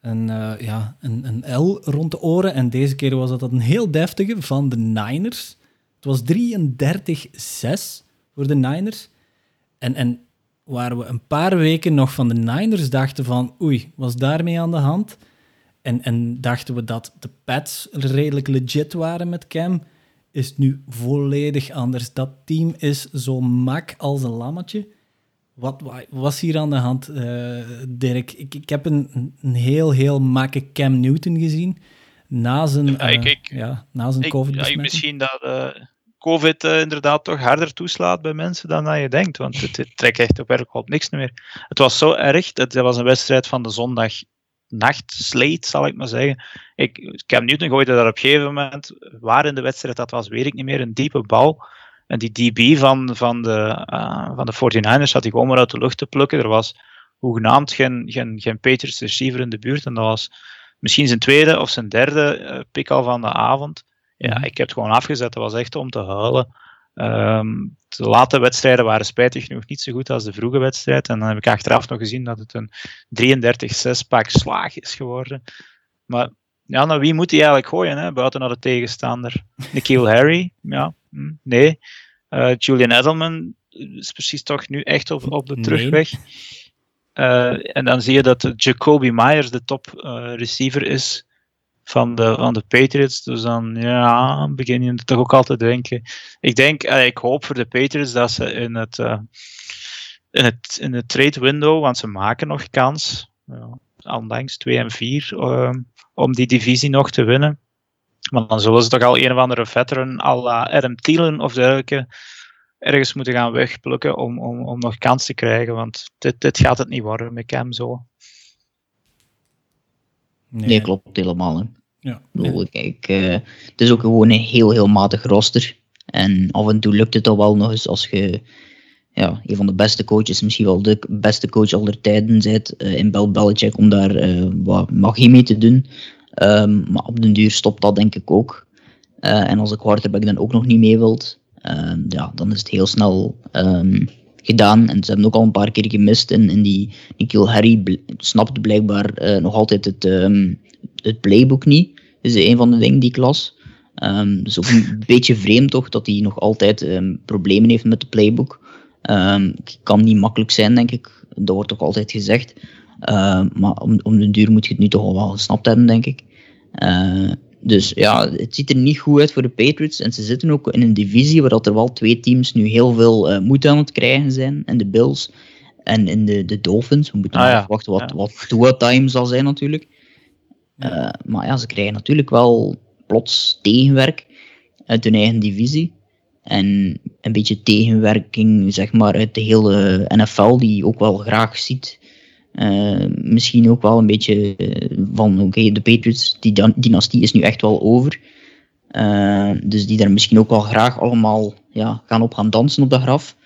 een, uh, ja, een, een L rond de oren. En deze keer was dat een heel deftige van de Niners. Het was 33-6 voor de Niners. En, en waar we een paar weken nog van de Niners dachten van... Oei, was daarmee aan de hand? En, en dachten we dat de Pats redelijk legit waren met Cam... Is het nu volledig anders. Dat team is zo mak als een lammetje. Wat was hier aan de hand, uh, Dirk? Ik, ik heb een, een heel, heel makke Cam Newton gezien. Na zijn, ja, ik, uh, ja, na zijn covid Misschien dat uh, COVID inderdaad toch harder toeslaat bij mensen dan dat je denkt. Want het, het trekt echt op werk op niks meer. Het was zo erg. Dat, was een wedstrijd van de zondag nacht, slate, zal ik maar zeggen. Ik, Cam Newton gooide daar op een gegeven moment, waar in de wedstrijd dat was, weet ik niet meer, een diepe bal. En die DB van, van, de, uh, van de 49ers had hij gewoon maar uit de lucht te plukken. Er was hoegenaamd geen, geen, geen Patriots receiver in de buurt. En dat was misschien zijn tweede of zijn derde uh, pick al van de avond. Ja, mhm. ik heb het gewoon afgezet. Dat was echt om te huilen. Um, de late wedstrijden waren spijtig genoeg niet zo goed als de vroege wedstrijd. En dan heb ik achteraf nog gezien dat het een 33-6 pak slaag is geworden. Maar ja, naar wie moet hij eigenlijk gooien, hè? buiten naar de tegenstander? Nikhil Harry? Ja, hm, nee. Uh, Julian Edelman is precies toch nu echt op, op de terugweg. Uh, en dan zie je dat Jacoby Myers de top uh, receiver is van de, van de Patriots. Dus dan ja, begin je toch ook altijd te denken. Ik denk, ik hoop voor de Patriots dat ze in het, in het, in het trade window, want ze maken nog kans. Ja, ondanks 2 en 4 om die divisie nog te winnen. Maar dan zullen ze toch al een of andere veteran, al Adam Thielen of dergelijke, ergens moeten gaan wegplukken om, om, om nog kans te krijgen. Want dit, dit gaat het niet worden met Cam zo. Nee, klopt helemaal. Hè. Ja, bedoel, kijk, uh, het is ook gewoon een heel, heel matig roster. En af en toe lukt het al wel nog eens als je ja, een van de beste coaches, misschien wel de beste coach aller tijden bent uh, in Bel Belichick om daar uh, wat magie mee te doen. Um, maar op den duur stopt dat denk ik ook. En als de quarterback dan ook nog niet mee wilt, ja, dan is het heel snel um, gedaan. En ze hebben ook al een paar keer gemist. En, en die Nikhil Harry bl snapt blijkbaar nog altijd het, um, het playbook niet. Dat is een van de dingen die klas. Um, dus ook een beetje vreemd toch dat hij nog altijd problemen heeft met de playbook. Kan niet makkelijk zijn, denk ik. Dat wordt ook altijd gezegd. Uh, maar om, om de duur moet je het nu toch al wel gesnapt hebben, denk ik. Uh, dus ja, het ziet er niet goed uit voor de Patriots. En ze zitten ook in een divisie waar dat er wel twee teams nu heel veel uh, moed aan het krijgen zijn. En de Bills en in de, de Dolphins. We moeten ah, ja. wachten wat, ja. wat Tua time zal zijn natuurlijk. Ja. maar ja, ze krijgen natuurlijk wel plots tegenwerk uit hun eigen divisie. En een beetje tegenwerking zeg maar, uit de hele NFL, die ook wel graag ziet. Uh, misschien ook wel een beetje van, oké, okay, de Patriots, die dynastie is nu echt wel over. Uh, dus die daar misschien ook wel graag allemaal ja, gaan op gaan dansen op de graf.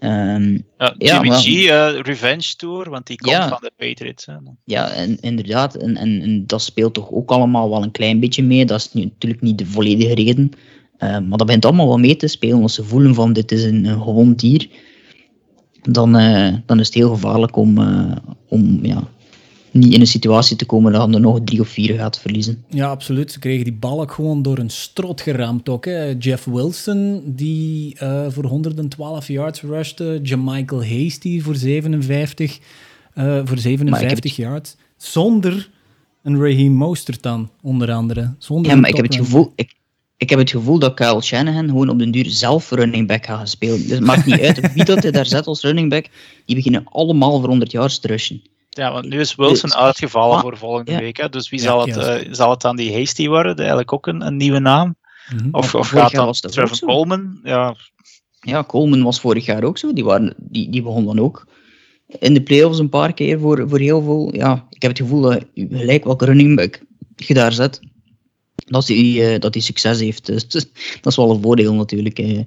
Um, ja, Jimmy ja, G, uh, Revenge Tour, want die komt ja, van de Patriots. Hè. Ja, en, inderdaad. En, en, en, dat speelt toch ook allemaal wel een klein beetje mee. Dat is nu, natuurlijk niet de volledige reden. Uh, maar dat begint allemaal wel mee te spelen. Als ze voelen van dit is een, een gewond dier, dan, uh, dan is het heel gevaarlijk om, uh, om ja, niet in een situatie te komen dat je nog drie of vier gaat verliezen. Ja, absoluut. Ze kregen die bal ook gewoon door een strot geraamd ook. Hè. Jeff Wilson, die uh, voor 112 yards rushte. Jamichael Hasty voor 57, voor 57 yards. Zonder een Raheem Mostert dan, onder andere. Zonder ja, maar ik heb het gevoel... Ik, ik heb het gevoel dat Kyle Shanahan gewoon op den duur zelf running back gaat spelen. Dus het maakt niet uit wie dat hij daar zet als running back. Die beginnen allemaal voor 100 jaar te rushen. Ja, want nu is Wilson dus, uitgevallen voor volgende ja. week. Hè? Dus wie ja, zal, het, uh, zal het dan die Hasty worden? Eigenlijk ook een, een nieuwe naam? Mm -hmm. Of, of gaat dan Trevor Coleman? Ja. ja, Coleman was vorig jaar ook zo. Die, waren, die, die begon dan ook in de playoffs een paar keer voor, voor heel veel. Ja, ik heb het gevoel dat gelijk welke running back je daar zet, dat hij, uh, dat hij succes heeft. Dus, dat is wel een voordeel natuurlijk. Uh,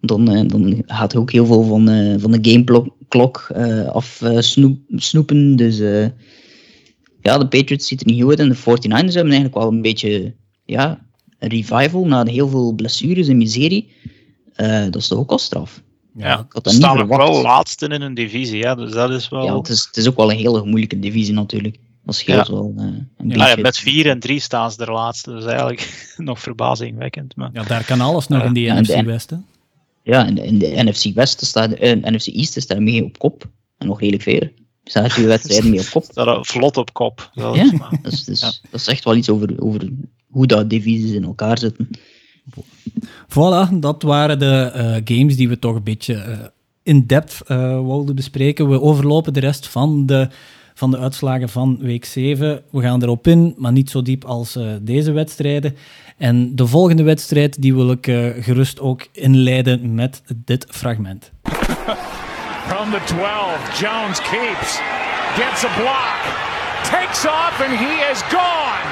dan, uh, dan gaat hij ook heel veel van, van de gameklok af snoep, snoepen. Dus ja, de Patriots ziet er niet goed uit. En de 49ers hebben eigenlijk wel een beetje ja, een revival na heel veel blessures en miserie. dat is toch ook al straf. Ja, ik had staan wel laatste in een divisie, ja, dus dat is wel... Ja, het is, het is ook wel een hele moeilijke divisie natuurlijk. Dat scheelt ja. wel uh, een ja, ja, met 4 en 3 staan ze er laatste, dus eigenlijk nog verbazingwekkend. Maar... Ja, daar kan alles nog uh, in die NFC de, West. Hè? Ja, in de, in de NFC West staat, uh, NFC East staat mee op kop. En nog redelijk veel. Staan twee wedstrijden mee op kop. Staat vlot op kop. Zelfs, ja, dat is, dus, ja, dat is echt wel iets over, over hoe dat divisies in elkaar zitten. Voilà, dat waren de uh, games die we toch een beetje uh, in depth uh, wilden bespreken. We overlopen de rest van de van de uitslagen van week 7. We gaan erop in, maar niet zo diep als uh, deze wedstrijden. En de volgende wedstrijd die wil ik uh, gerust ook inleiden met dit fragment. From the 12, Jones keeps, gets a block, takes off and he is gone.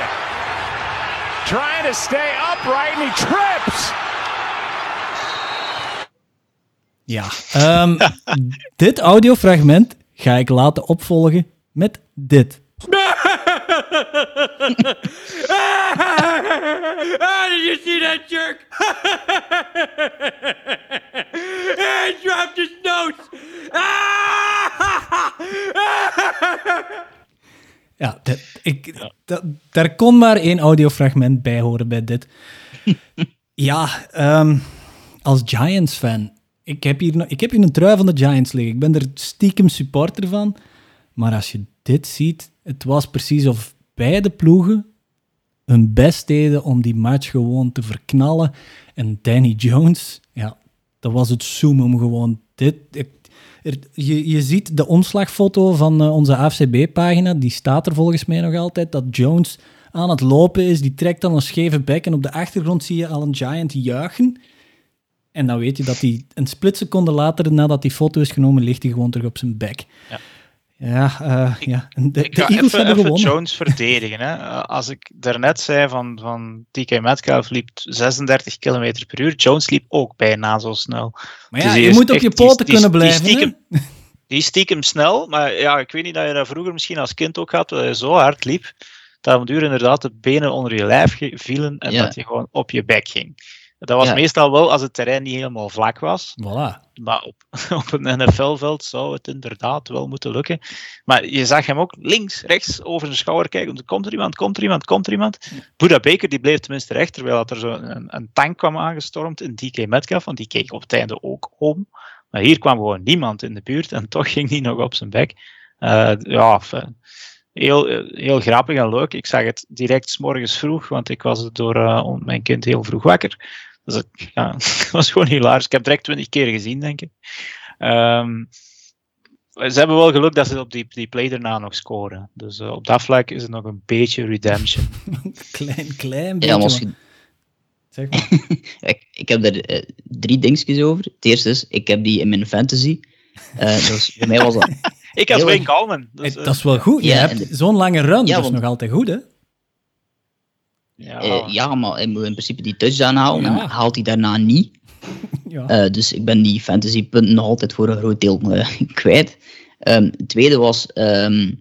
Trying to stay upright and he trips. Ja, um, dit audiofragment ga ik laten opvolgen met dit. did you see that jerk? he dropped his notes. ja, dat, ik, dat, daar kon maar één audiofragment bij horen bij dit. ja, um, als Giants-fan. Ik heb, hier, ik heb hier een trui van de Giants liggen. Ik ben er stiekem supporter van. Maar als je dit ziet, het was precies of beide ploegen hun best deden om die match gewoon te verknallen. En Danny Jones, ja, dat was het zoom gewoon dit. je, je ziet de omslagfoto van uh, onze AFCB-pagina, die staat er volgens mij nog altijd, dat Jones aan het lopen is, die trekt dan een scheve bek en op de achtergrond zie je al een Giant juichen. En dan weet je dat hij een split seconde later, nadat die foto is genomen, ligt hij gewoon terug op zijn bek. Ja. Ja, uh, ja. De, ik ga Eagles even, hebben even gewonnen. Jones verdedigen. Hè. Als ik daarnet zei van, van DK Metcalf liep 36 km per uur, Jones liep ook bijna zo snel. Maar ja, Dus die je moet op je poten die- kunnen die blijven. stiekem- hè? Die is stiekem snel, maar ja, ik weet niet dat je dat vroeger misschien als kind ook had, dat je zo hard liep, dat op een duur inderdaad de benen onder je lijf vielen en Ja. dat je gewoon op je bek ging. Dat was Ja. meestal wel als het terrein niet helemaal vlak was. Voilà. Maar op, op een NFL-veld zou het inderdaad wel moeten lukken. Maar je zag hem ook links, rechts over zijn schouder kijken. want Komt er iemand, komt er iemand, komt er iemand? Buda Baker die bleef tenminste recht, terwijl dat er zo een, een tank kwam aangestormd in DK Metcalf, want die keek op het einde ook om. Maar hier kwam gewoon niemand in de buurt en toch ging die nog op zijn bek. Eh, ja, heel, heel grappig en leuk. Ik zag het direct 's morgens vroeg, want ik was door eh, mijn kind heel vroeg wakker. Dus het, ja, was gewoon hilarisch. Ik heb het direct twintig keer gezien, denk ik. Ehm, ze hebben wel geluk dat ze op die, die play daarna nog scoren. Dus eh, op dat vlak is het nog een beetje redemption. Klein, klein beetje. Ja, maar als je- Zeg maar. ik, ik heb er eh, drie dingetjes over. Het eerste is, ik heb die in mijn fantasy. Eh, dus voor mij was dat... ik had Heel Wayne Kalman. Dus, Hey, dat is wel goed. Je Ja, hebt zo'n lange run, Ja, dat is want- nog altijd goed, hè? Ja, eh, ja, maar hij moet in principe die touchdown halen. Ja. En haalt hij daarna niet. Ja. Eh, dus ik ben die fantasy punten nog altijd voor een groot deel eh, kwijt. Ehm, het tweede was, ehm,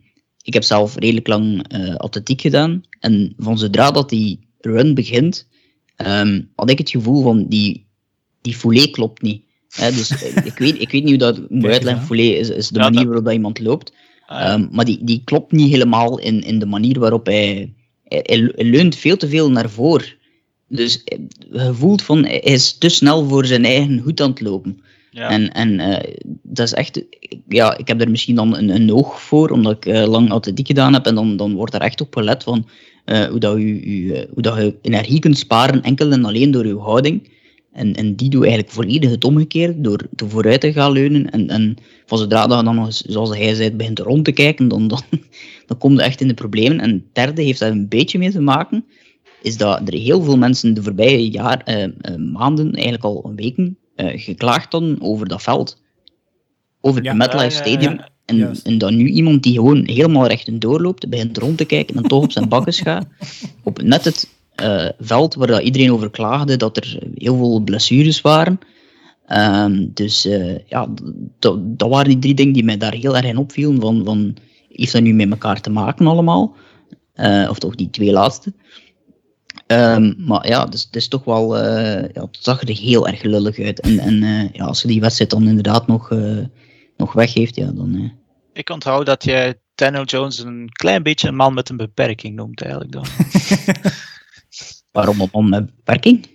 ik heb zelf redelijk lang eh, atletiek gedaan. En van zodra dat die run begint, ehm, had ik het gevoel van die, die foulée klopt niet. Hè, dus ik, weet, ik weet niet hoe dat ik moet uitleggen. Foulée is, is de Ja, manier waarop dat iemand loopt. Ehm, maar die, die klopt niet helemaal in, in de manier waarop hij, hij, leunt veel te veel naar voren. Dus eh, je voelt van hij is te snel voor zijn eigen hoed aan het lopen. ja. En, en eh, dat is echt, ja, ik heb er misschien dan een, een oog voor, omdat ik eh, lang atletiek gedaan heb. En dan, dan wordt er echt op gelet van hoe, dat je, je, eh, hoe dat je energie kunt sparen, enkel en alleen door je houding. En, en die doe eigenlijk volledig het omgekeerde, door te vooruit te gaan leunen. En, en van zodra dat je dan nog, zoals hij zei, begint rond te kijken, dan, dan, dan kom je echt in de problemen. En het derde heeft daar een beetje mee te maken, is dat er heel veel mensen de voorbije jaar, eh, eh, maanden, eigenlijk al weken, eh, geklaagd hadden over dat veld. Over Ja, het MetLife ja, Stadium. ja, en, en dan nu iemand die gewoon helemaal rechtdoor loopt, begint rond te kijken en toch op zijn bakkes gaat. Op net het eh, veld waar dat iedereen over klaagde dat er heel veel blessures waren. Ehm, dus eh, ja, dat waren die drie dingen die mij daar heel erg in opvielen. Van, van, heeft dat nu met elkaar te maken allemaal? Eh, of toch die twee laatste. Ehm, maar ja, dus, het is toch wel, eh, ja, het zag er heel erg lullig uit. En, en eh, ja, als je die wedstrijd dan inderdaad nog, eh, nog weggeeft, ja, dan... eh, Ik onthoud dat jij Daniel Jones een klein beetje een man met een beperking noemt, eigenlijk. Dan. waarom een man met beperking?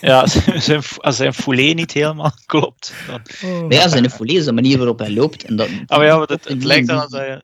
ja, als zijn, als zijn foulée niet helemaal klopt. Dan. Oh. Maar ja, zijn folie is de manier waarop hij loopt. En dat, Oh ja, want het, het lijkt dan dat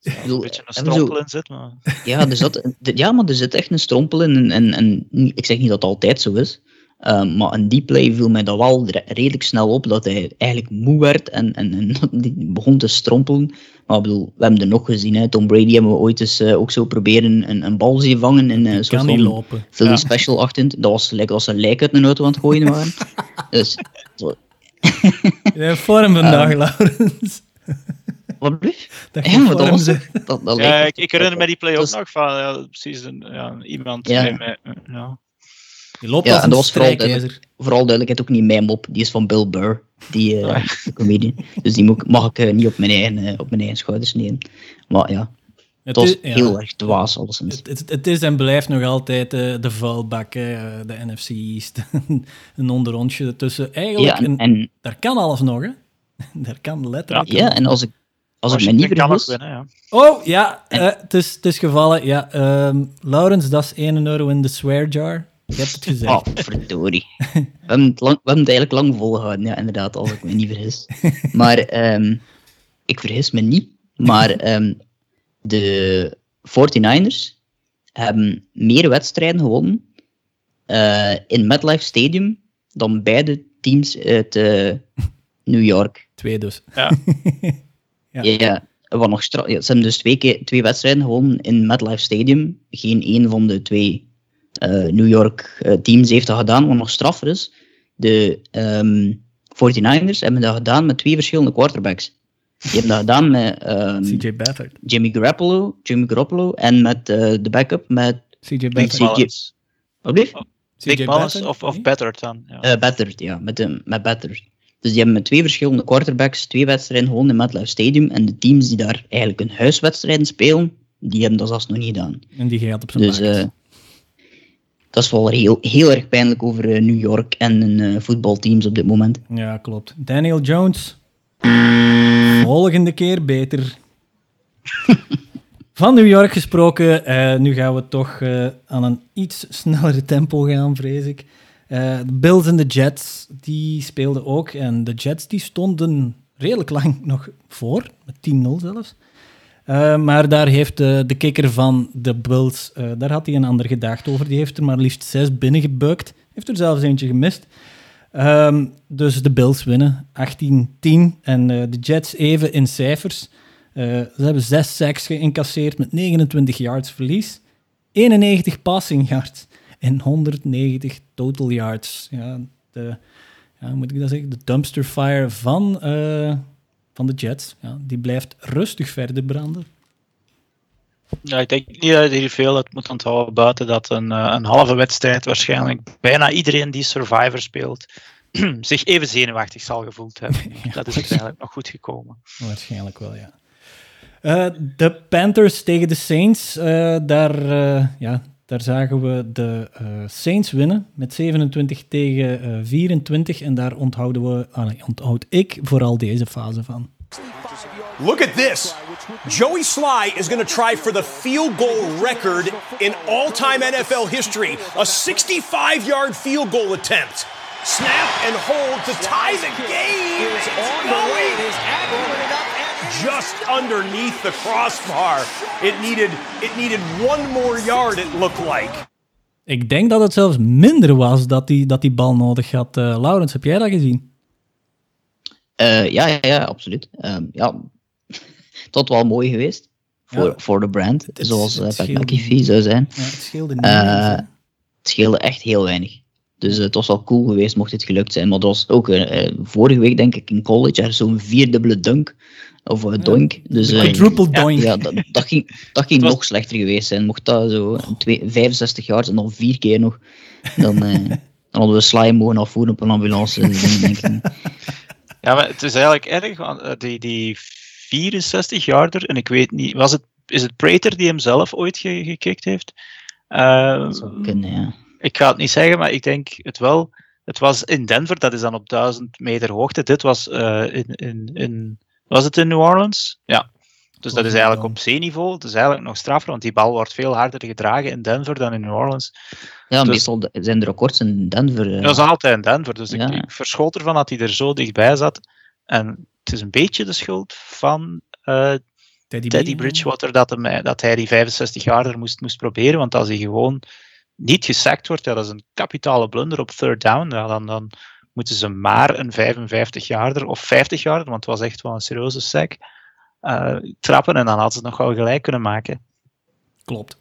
je ik een bedoel, beetje een zo- strompel in zit. Maar... Ja, er zat, ja, maar er zit echt een strompel in. En, en, en ik zeg niet dat het altijd zo is. eh, maar in die play viel mij dat wel re- redelijk snel op dat hij eigenlijk moe werd en, en, en begon te strompelen. Maar ik bedoel, we hebben er nog gezien. Hè. Tom Brady hebben we ooit eens eh, ook zo proberen een, een bal zien vangen kan niet van lopen. Philly Ja. Special 8. Dat was gelijk als ze een lijk uit een auto aan het gooien waren. dus, zo, Ja, vorm vandaag, Laurens. Wat blieft? Dat je Ja, dat was het. Dat, dat Ja, lijkt- ik, ik herinner me die play ook dat is- nog van ja, precies een, ja, iemand Ja. bij mij. Ja. Je loopt Ja, als en dat was vooral strijkijzer. vooral duidelijkheid ook niet mijn mop, die is van Bill Burr, die Ah. de comedian. Dus die mag ik eh, niet op mijn, eigen, eh, op mijn eigen schouders nemen. Maar ja, Het het was is- ja. heel erg dwaas alleszins. Het, het, het is en blijft nog altijd eh, de vuilbak, hè, de NFC East. een onderrondje tussen. Eigenlijk, Ja, en, een- en, daar kan alles nog, hè? Daar kan letterlijk. ja, en als ik, als ik me niet vergis, winnen, ja. Oh, ja, eh, het, is, gevallen. Ja, ehm Laurens, dat is 1 euro in de swear jar. Je hebt het gezegd. Oh, verdorie. we, hebben het lang, we hebben het eigenlijk lang volgehouden, ja, inderdaad, als ik me niet vergis. Maar ehm, ik vergis me niet, maar ehm, de 49ers hebben meer wedstrijden gewonnen eh, in MetLife Stadium dan beide teams uit eh, New York. Twee dus. Ja. Ja. Ja. Wat nog stra- ja, ze hebben dus twee, keer, twee wedstrijden gewonnen in MetLife Stadium. Geen één van de twee eh, New York eh, teams heeft dat gedaan. Wat nog straffer is, de ehm 49ers hebben dat gedaan met twee verschillende quarterbacks. Die hebben dat gedaan met um, CJ Beathard. Jimmy Garoppolo, Jimmy Garoppolo en met uh, de backup met CJ Beathard. Wat bleef? Dick Mullins of, of Beathard dan? Ja, uh, Beathard, ja, met, de, met Beathard. Dus die hebben met twee verschillende quarterbacks twee wedstrijden gewonnen in MetLife Stadium. En de teams die daar eigenlijk hun huiswedstrijden spelen, die hebben dat zelfs nog niet gedaan. En die gaat op zijn dus, uh, dat is wel heel, heel erg pijnlijk over uh, New York en hun uh, voetbalteams op dit moment. Ja, klopt. Daniel Jones. Volgende keer beter. Van New York gesproken, nu gaan we toch aan een iets snellere tempo gaan, vrees ik. De Bills en de Jets, die speelden ook. En de Jets die stonden redelijk lang nog voor, met 10-0 zelfs. Uh, maar daar heeft de, de kikker van de Bulls, uh, daar had hij een ander gedacht over. Die heeft er maar liefst zes binnengebukt. Heeft er zelfs eentje gemist. Um, dus de Bills winnen 18-10. En de Jets even in cijfers. ze hebben zes sacks geïncasseerd met 29 yards verlies. 91 passing yards en 190 total yards. Ja, de, ja, moet ik dat zeggen? De dumpster fire van van de Jets. Ja, die blijft rustig verder branden. Ja, ik denk niet dat je hier veel het moet onthouden buiten dat een, eh, een halve wedstrijd waarschijnlijk bijna iedereen die Survivor speelt zich even zenuwachtig zal gevoeld hebben. ja, dat is uiteindelijk nog goed gekomen. Waarschijnlijk wel, ja. Uh, de Panthers tegen de Saints, uh, daar, uh, ja, daar zagen we de Saints winnen met 27 tegen 24 en daar onthouden we, ah, onthoud ik vooral deze fase van. Look at this. Joey Sly is going to try for the field goal record in all-time NFL history. A 65-yard field goal attempt. Snap and hold to tie the game. Is on Just underneath the crossbar. It needed it needed one more yard. It looked like. Ik denk dat het zelfs minder was dat die, dat die bal nodig had. Uh, Laurens, heb jij dat gezien? Uh, ja, ja, ja, absoluut. Um, ja, tot wel mooi geweest. Voor, ja. voor de brand, het, zoals uh, Pat McAfee zou zijn. Ja, het scheelde niet. Uh, het scheelde echt heel weinig. Dus uh, het was wel cool geweest mocht dit gelukt zijn. Maar dat was ook vorige week, denk ik, in college, er zo'n vierdubbele dunk. Of uh, doink. Dus, uh, quadruple doink. Ja, dat, dat ging, dat ging nog slechter geweest zijn. Mocht dat zo twee, 65 jaar en dan vier keer nog, dan, dan hadden we slime mogen afvoeren op een ambulance. denk ik. Ja, maar het is eigenlijk erg, want die, die 64 jaarder, en ik weet niet, was het, is het Prater die hem zelf ooit ge, gekikt heeft? Uh, dat zou kunnen, ja. Ik ga het niet zeggen, maar ik denk het wel. Het was in Denver, dat is dan op 1000 meter hoogte. Dit was uh, in, in, in. Was het in New Orleans? Ja. Dus dat is eigenlijk op zeeniveau. Het is eigenlijk nog straffer, want die bal wordt veel harder gedragen in Denver dan in New Orleans. Ja, dus, meestal zijn de records in Denver. Uh, dat is altijd in Denver, dus ja. ik, ik verschoot ervan dat hij er zo dichtbij zat. En het is een beetje de schuld van uh, Teddy, Teddy Bridgewater dat, hem, dat hij die 65 jaar er moest, moest proberen. Want als hij gewoon niet gesackt wordt, ja, dat is een kapitale blunder op third down. Ja, dan, dan moeten ze maar een 55 jaarder of 50 jaarder, want het was echt wel een serieuze sack, uh, trappen en dan hadden ze het nog wel gelijk kunnen maken. Klopt.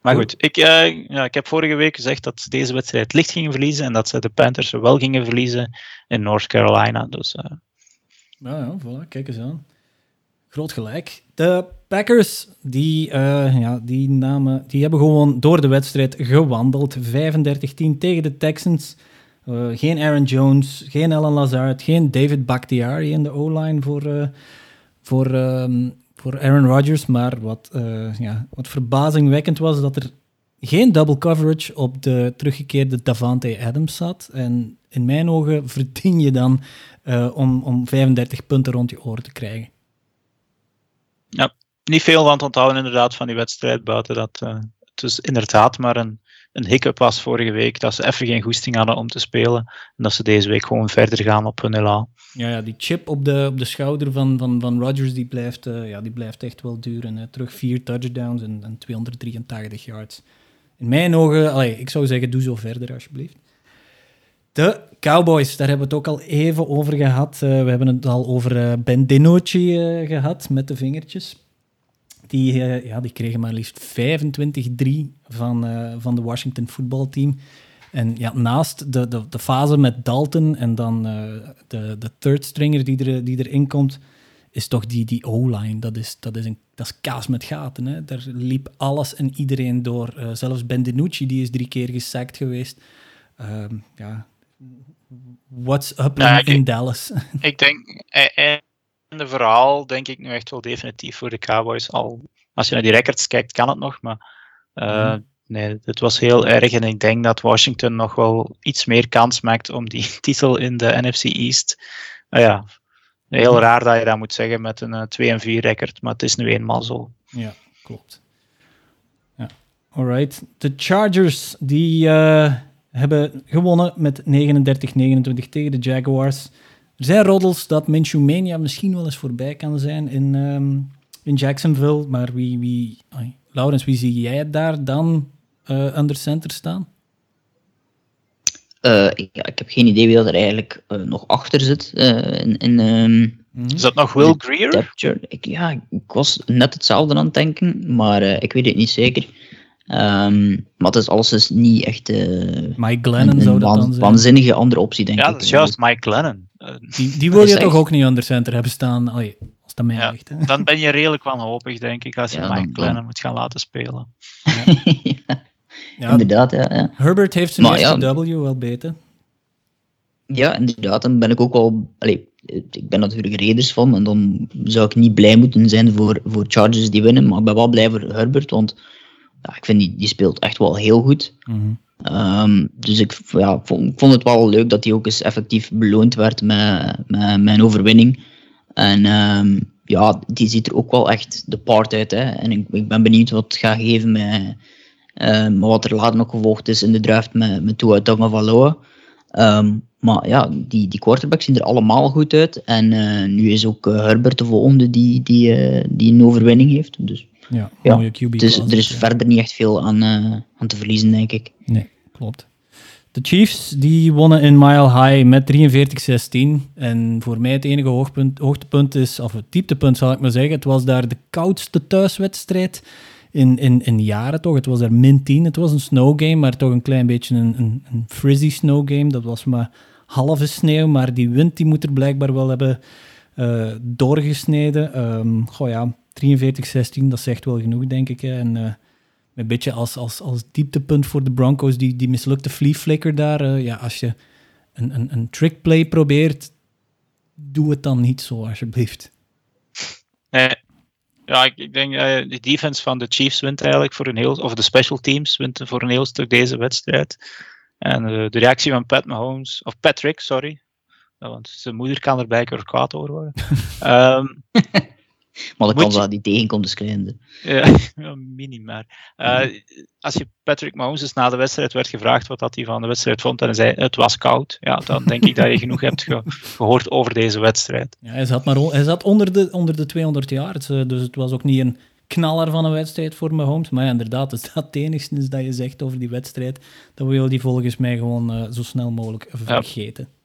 Maar goed, ik, uh, ja, ik heb vorige week gezegd dat ze deze wedstrijd licht gingen verliezen en dat ze de Panthers wel gingen verliezen in North Carolina. Dus, uh... ja, ja, voilà, kijk eens aan. Groot gelijk. De Packers, die, uh, ja, die, namen, die hebben gewoon door de wedstrijd gewandeld. 35-10 tegen de Texans. Geen Aaron Jones, geen Alan Lazard, geen David Bakhtiari in de O-line voor, voor um, voor Aaron Rodgers. Maar wat, uh, ja, wat verbazingwekkend was dat er geen double coverage op de teruggekeerde Davante Adams zat. En in mijn ogen verdien je dan om, om 35 punten rond je oren te krijgen. Ja, niet veel van het onthouden inderdaad van die wedstrijd, buiten dat het was inderdaad maar een, een hiccup was vorige week, dat ze even geen goesting hadden om te spelen en dat ze deze week gewoon verder gaan op hun elan. Ja, ja, die chip op de, op de schouder van, van, van Rodgers die blijft, uh, ja, die blijft echt wel duren. Hè. Terug vier touchdowns en, en 283 yards. In mijn ogen, allee, ik zou zeggen, doe zo verder alsjeblieft. De Cowboys, daar hebben we het ook al even over gehad. Uh, we hebben het al over uh, Ben Dinochi gehad met de vingertjes. Die, ja, die kregen maar liefst 25-3 van, van de Washington voetbalteam. En ja, naast de, de, de fase met Dalton en dan uh, de, de third stringer die, er, die erin komt, is toch die, die O-line. Dat is, dat, is een, dat is kaas met gaten. Hè? Daar liep alles en iedereen door. Uh, zelfs Ben DiNucci, die is drie keer gesackt geweest. Uh, ja, what's up ja, in, Dallas? ik denk, en de verhaal denk ik nu echt wel definitief voor de Cowboys. Al, als je naar die records kijkt, kan het nog, maar... Uh, nee, het was heel erg en ik denk dat Washington nog wel iets meer kans maakt om die titel in de NFC East. Uh, ja, heel raar dat je dat moet zeggen met een 2 en 4 record, maar het is nu eenmaal zo. Ja, klopt. Ja. Alright. De Chargers die uh, hebben gewonnen met 39-29 tegen de Jaguars. Er zijn roddels dat Minshew Mania misschien wel eens voorbij kan zijn in, um, in Jacksonville, maar wie, wie, Laurens, wie zie jij daar dan uh, under center staan? Uh, ja, ik heb geen idee wie dat er eigenlijk uh, nog achter zit. in, in, um, is dat nog Will Greer? Ik, ja, ik was net hetzelfde aan het denken, maar ik weet het niet zeker. Um, maar het is alles is niet echt Mike Glennon een, zou dat dan zijn. waanzinnige andere optie, denk ja, ik. Ja, dat is juist Mike Glennon. Die, die wil je toch ook niet under center hebben staan? Allee, als dat mij ja, ligt, hè? Dan ben je redelijk wanhopig, denk ik, als je ja, Mike Glennon moet gaan laten spelen. ja. Ja, inderdaad, ja, ja. Herbert heeft zijn maar, eerste W wel beter. Ja, inderdaad. Dan ben ik ook wel... Allee, ik ben natuurlijk Raiders van en dan zou ik niet blij moeten zijn voor, voor Chargers die winnen, maar ik ben wel blij voor Herbert, want ja, ik vind die, die speelt echt wel heel goed. Mm um, dus ik ja, vond, vond, het wel leuk dat hij ook eens effectief beloond werd met, met, een overwinning. En um, ja, die ziet er ook wel echt de part uit. Hè. En ik, ik ben benieuwd wat het gaat geven met um, wat er later nog gevolgd is in de draft met, met Tua Tagovailoa. Um, maar ja, die, die quarterbacks zien er allemaal goed uit. En uh, nu is ook uh, Herbert de volgende die, die, uh, die een overwinning heeft. Dus ja, ja mooie QB. Dus er is verder niet echt veel aan, aan te verliezen, denk ik. Nee, klopt. De Chiefs die wonnen in Mile High met 43-16. En voor mij het enige hoogpunt, hoogtepunt is, of het dieptepunt zal ik maar zeggen, het was daar de koudste thuiswedstrijd in, in, in jaren toch. Het was er min 10. Het was een snow game, maar toch een klein beetje een, een, een frizzy snow game. Dat was maar halve sneeuw, maar die wind die moet er blijkbaar wel hebben uh, doorgesneden. Um, goh ja, 43-16, dat zegt wel genoeg, denk ik. Hè. En uh, een beetje als, als, als dieptepunt voor de Broncos, die, die mislukte flea flicker daar. Uh, ja, als je een, een, een trickplay probeert, doe het dan niet zo, alsjeblieft. Ja, ik, ik denk uh, de defense van de Chiefs wint eigenlijk voor een heel, of de special teams wint voor een heel stuk deze wedstrijd. En uh, de reactie van Pat Mahomes, of Patrick, sorry, want zijn moeder kan er blijkbaar kwaad over worden. um, maar de kans dat die tegenkomt is klein. Ja, minim maar. Uh, als je Patrick Mahomes dus na de wedstrijd werd gevraagd wat dat hij van de wedstrijd vond en hij zei het was koud, ja, dan denk ik dat je genoeg hebt ge gehoord over deze wedstrijd. Ja, hij zat, maar, hij zat onder, de, onder de 200 jaar, dus het was ook niet een knaller van een wedstrijd voor Mahomes. Maar ja, inderdaad, is dat het enigste dat je zegt over die wedstrijd. Dan wil je die volgens mij gewoon uh, zo snel mogelijk vergeten. Ja.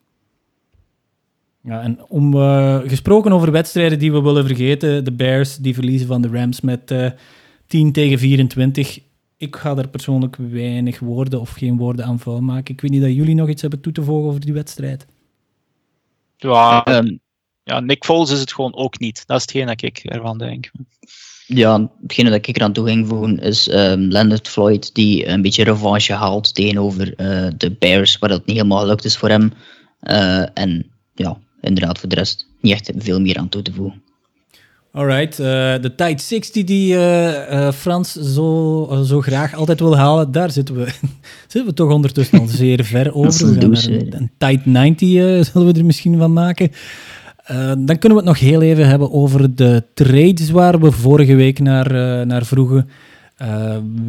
Ja, en om uh, gesproken over wedstrijden die we willen vergeten, de Bears die verliezen van de Rams met uh, 10 tegen 24. Ik ga er persoonlijk weinig woorden of geen woorden aan vuil maken. Ik weet niet dat jullie nog iets hebben toe te voegen over die wedstrijd. Ja, um, ja, Nick Foles is het gewoon ook niet. Dat is hetgeen dat ik ervan denk. Ja, hetgene dat ik eraan toe ging voegen is um, Leonard Floyd die een beetje revanche haalt tegenover uh, de Bears, waar dat niet helemaal gelukt is voor hem. Uh, en ja, inderdaad voor de rest niet echt veel meer aan toe te voegen. Alright, uh, de Tide 60 die uh, uh, Frans zo, zo graag altijd wil halen, daar zitten we, zitten we toch ondertussen al zeer ver over. We een, een Tide 90 zullen we er misschien van maken. dan kunnen we het nog heel even hebben over de trades waar we vorige week naar, naar vroegen.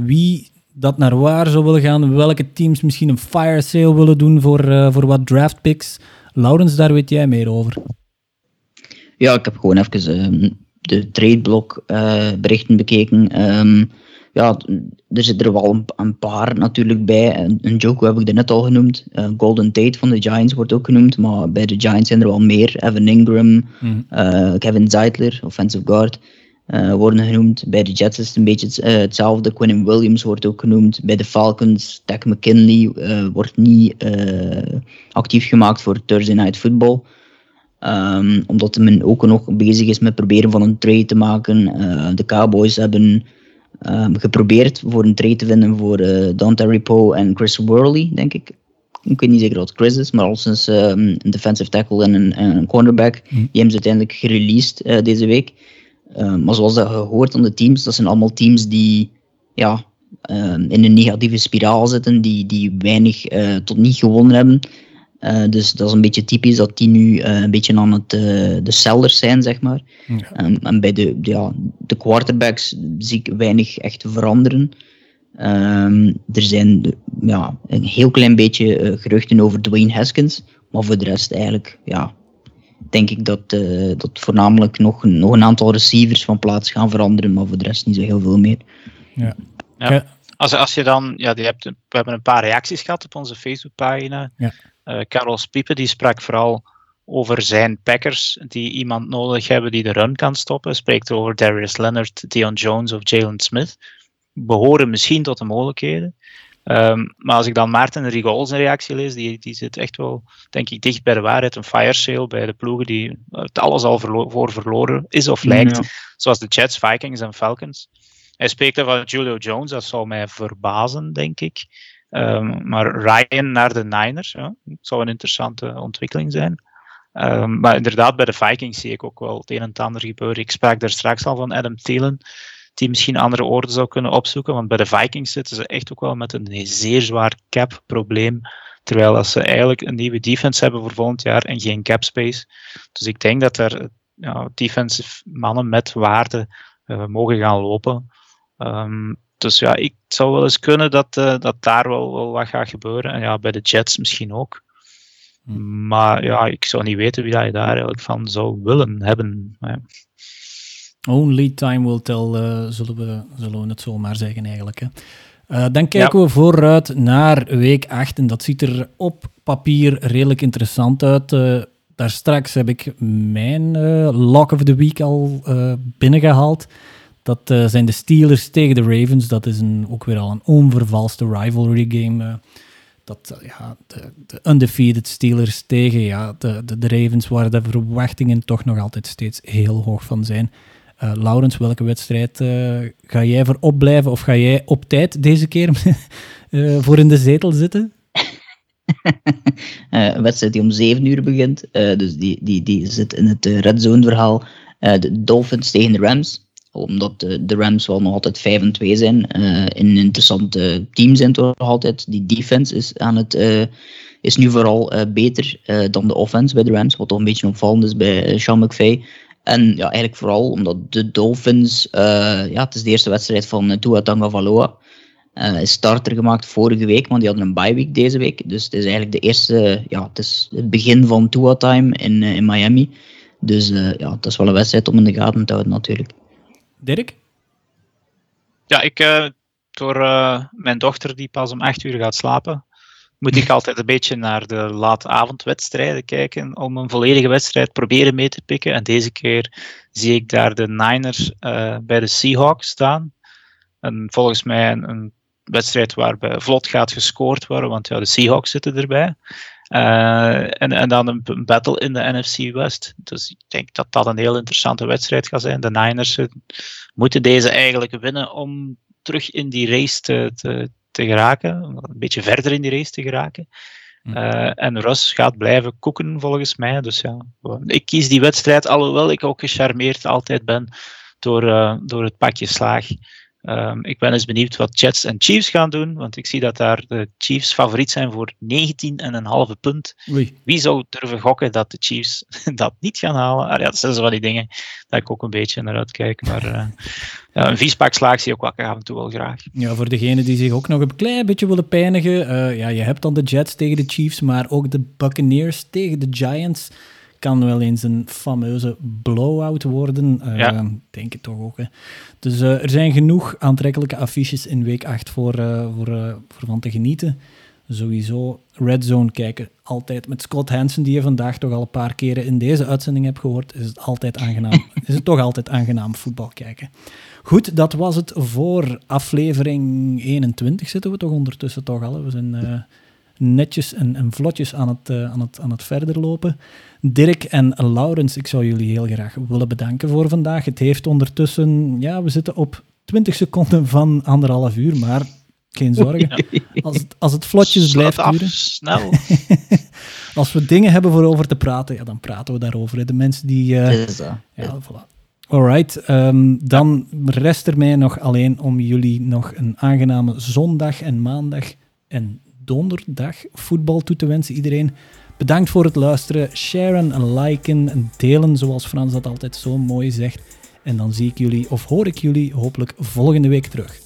wie dat naar waar zou willen gaan, welke teams misschien een fire sale willen doen voor, voor wat draft picks. Laurens, daar weet jij meer over. Ja, ik heb gewoon even uh, de tradeblok uh, berichten bekeken. Um, ja, er zitten er wel een, een, paar natuurlijk bij. Een, een Joko heb ik er net al genoemd. Uh, Golden Tate van de Giants wordt ook genoemd. Maar bij de Giants zijn er wel meer. Evan Ingram, mm. Kevin Zeitler, offensive guard. Uh, worden genoemd. Bij de Jets is het een beetje uh, hetzelfde. Quinn Williams wordt ook genoemd. Bij de Falcons, Tech McKinley uh, wordt niet actief gemaakt voor Thursday Night Football. Um, omdat men ook nog bezig is met proberen van een trade te maken. De Cowboys hebben um, geprobeerd voor een trade te vinden voor Dante Ripo en Chris Worley, denk ik. Ik weet niet zeker wat Chris is, maar al sinds um, een defensive tackle en een, een cornerback. Mm. Die hebben ze uiteindelijk gereleased deze week. Maar zoals dat gehoord aan de teams, dat zijn allemaal teams die ja, in een negatieve spiraal zitten, die, die weinig tot niet gewonnen hebben. Uh, dus dat is een beetje typisch dat die nu uh, een beetje aan het, de sellers zijn, zeg maar. Ja. Um, en bij de, ja, de quarterbacks zie ik weinig echt veranderen. Er zijn ja, een heel klein beetje geruchten over Dwayne Haskins. Maar voor de rest eigenlijk, ja, denk ik dat, dat voornamelijk nog, nog een aantal receivers van plaats gaan veranderen. Maar voor de rest niet zo heel veel meer. Ja. ja. Als, als je dan, ja, die hebt, we hebben een paar reacties gehad op onze Facebookpagina. Ja. Uh, Carlos die sprak vooral over zijn Packers die iemand nodig hebben die de run kan stoppen. Spreekt over Darius Leonard, Dion Jones of Jalen Smith. Behoren misschien tot de mogelijkheden. Um, maar als ik dan Maarten Rigol zijn reactie lees, die, die zit echt wel, denk ik, dicht bij de waarheid. Een fire sale bij de ploegen die het alles al verlo voor verloren is of lijkt. Zoals de Jets, Vikings en Falcons. Hij spreekt over Julio Jones, dat zal mij verbazen, denk ik. Um, maar Ryan naar de Niners ja, zou een interessante ontwikkeling zijn. Um, maar inderdaad, bij de Vikings zie ik ook wel het een en het ander gebeuren. Ik sprak daar straks al van Adam Thielen, die misschien andere orde zou kunnen opzoeken. Want bij de Vikings zitten ze echt ook wel met een zeer zwaar cap-probleem. Terwijl als ze eigenlijk een nieuwe defense hebben voor volgend jaar en geen cap space. Dus ik denk dat er ja, defensive mannen met waarde uh, mogen gaan lopen. Um, dus ja, ik zou wel eens kunnen dat, uh, dat daar wel, wel wat gaat gebeuren. En ja, bij de Jets misschien ook. Hmm. Maar ja, ik zou niet weten wie dat je daar eigenlijk van zou willen hebben. Ja. Only time will tell, uh, zullen, we, zullen we het zo maar zeggen eigenlijk. Hè. Uh, dan kijken we vooruit naar week 8 en dat ziet er op papier redelijk interessant uit. Uh, daar straks heb ik mijn lock of the week al binnengehaald. Dat zijn de Steelers tegen de Ravens. Dat is een, ook weer al een onvervalste rivalry game. Dat, ja, de, de, undefeated Steelers tegen ja, de, de, de, Ravens, waar de verwachtingen toch nog altijd steeds heel hoog van zijn. Laurens, welke wedstrijd ga jij voor opblijven of ga jij op tijd deze keer voor in de zetel zitten? een wedstrijd die om 7 uur begint. dus die, die, die zit in het red zone verhaal. de Dolphins tegen de Rams omdat de, de, Rams wel nog altijd 5 en 2 zijn. Uh, een interessante team zijn toch altijd. Die defense is, aan het, uh, is nu vooral uh, beter dan de offense bij de Rams. Wat toch een beetje opvallend is bij Sean McVay. En ja, eigenlijk vooral omdat de Dolphins... ja, het is de eerste wedstrijd van Tua Tagovailoa. Uh, is starter gemaakt vorige week, maar die hadden een bye week deze week. Dus het is eigenlijk de eerste... Ja, het is het begin van Tua-time in, in Miami. Dus ja, het is wel een wedstrijd om in de gaten te houden natuurlijk. Dirk? Ja, ik, uh, door uh, mijn dochter die pas om 8 uur gaat slapen, moet ik altijd een beetje naar de late avondwedstrijden kijken om een volledige wedstrijd proberen mee te pikken. En deze keer zie ik daar de Niners uh, bij de Seahawks staan. En volgens mij een, wedstrijd waarbij vlot gaat gescoord worden, want ja, de Seahawks zitten erbij. Uh, en, en dan een battle in de NFC West. Dus ik denk dat dat een heel interessante wedstrijd gaat zijn. De Niners eh, moeten deze eigenlijk winnen om terug in die race te, te, te geraken. Een beetje verder in die race te geraken. Uh, en Russ gaat blijven koeken volgens mij. Dus ja, ik kies die wedstrijd, alhoewel ik ook gecharmeerd altijd ben door, uh, door het pakje slaag. Um, ik ben eens benieuwd wat Jets en Chiefs gaan doen, want ik zie dat daar de Chiefs favoriet zijn voor 19,5 punt. Oei. Wie zou durven gokken dat de Chiefs dat niet gaan halen? Ah, ja, dat zijn zo van die dingen dat ik ook een beetje naar uitkijk. Maar uh, ja, een viespak slaag zie ik ook af en toe wel graag. Ja, voor degenen die zich ook nog een klein beetje willen pijnigen. Uh, ja, je hebt dan de Jets tegen de Chiefs, maar ook de Buccaneers tegen de Giants kan wel eens een fameuze blowout worden. Uh, ja. Denk het toch ook. Hè. Dus uh, er zijn genoeg aantrekkelijke affiches in week 8 voor, uh, voor, voor van te genieten. Sowieso Red Zone kijken. Altijd met Scott Hansen, die je vandaag toch al een paar keren in deze uitzending hebt gehoord, is het altijd aangenaam. is het toch altijd aangenaam voetbal kijken. Goed, dat was het voor aflevering 21. Zitten we toch ondertussen toch al? We zijn netjes en, en vlotjes aan het, aan, het, aan het verder lopen. Dirk en Laurens, ik zou jullie heel graag willen bedanken voor vandaag. Het heeft ondertussen, ja, we zitten op 20 seconden van anderhalf uur, maar geen zorgen. Als het, als het vlotjes blijft duren. Snel. als we dingen hebben voor over te praten, ja, dan praten we daarover. De mensen die. Uh, ja, voilà. Alright, um, dan rest er mij nog alleen om jullie nog een aangename zondag en maandag en donderdag voetbal toe te wensen. Iedereen bedankt voor het luisteren. Sharen, liken, delen, zoals Frans dat altijd zo mooi zegt. En dan zie ik jullie of hoor ik jullie hopelijk volgende week terug.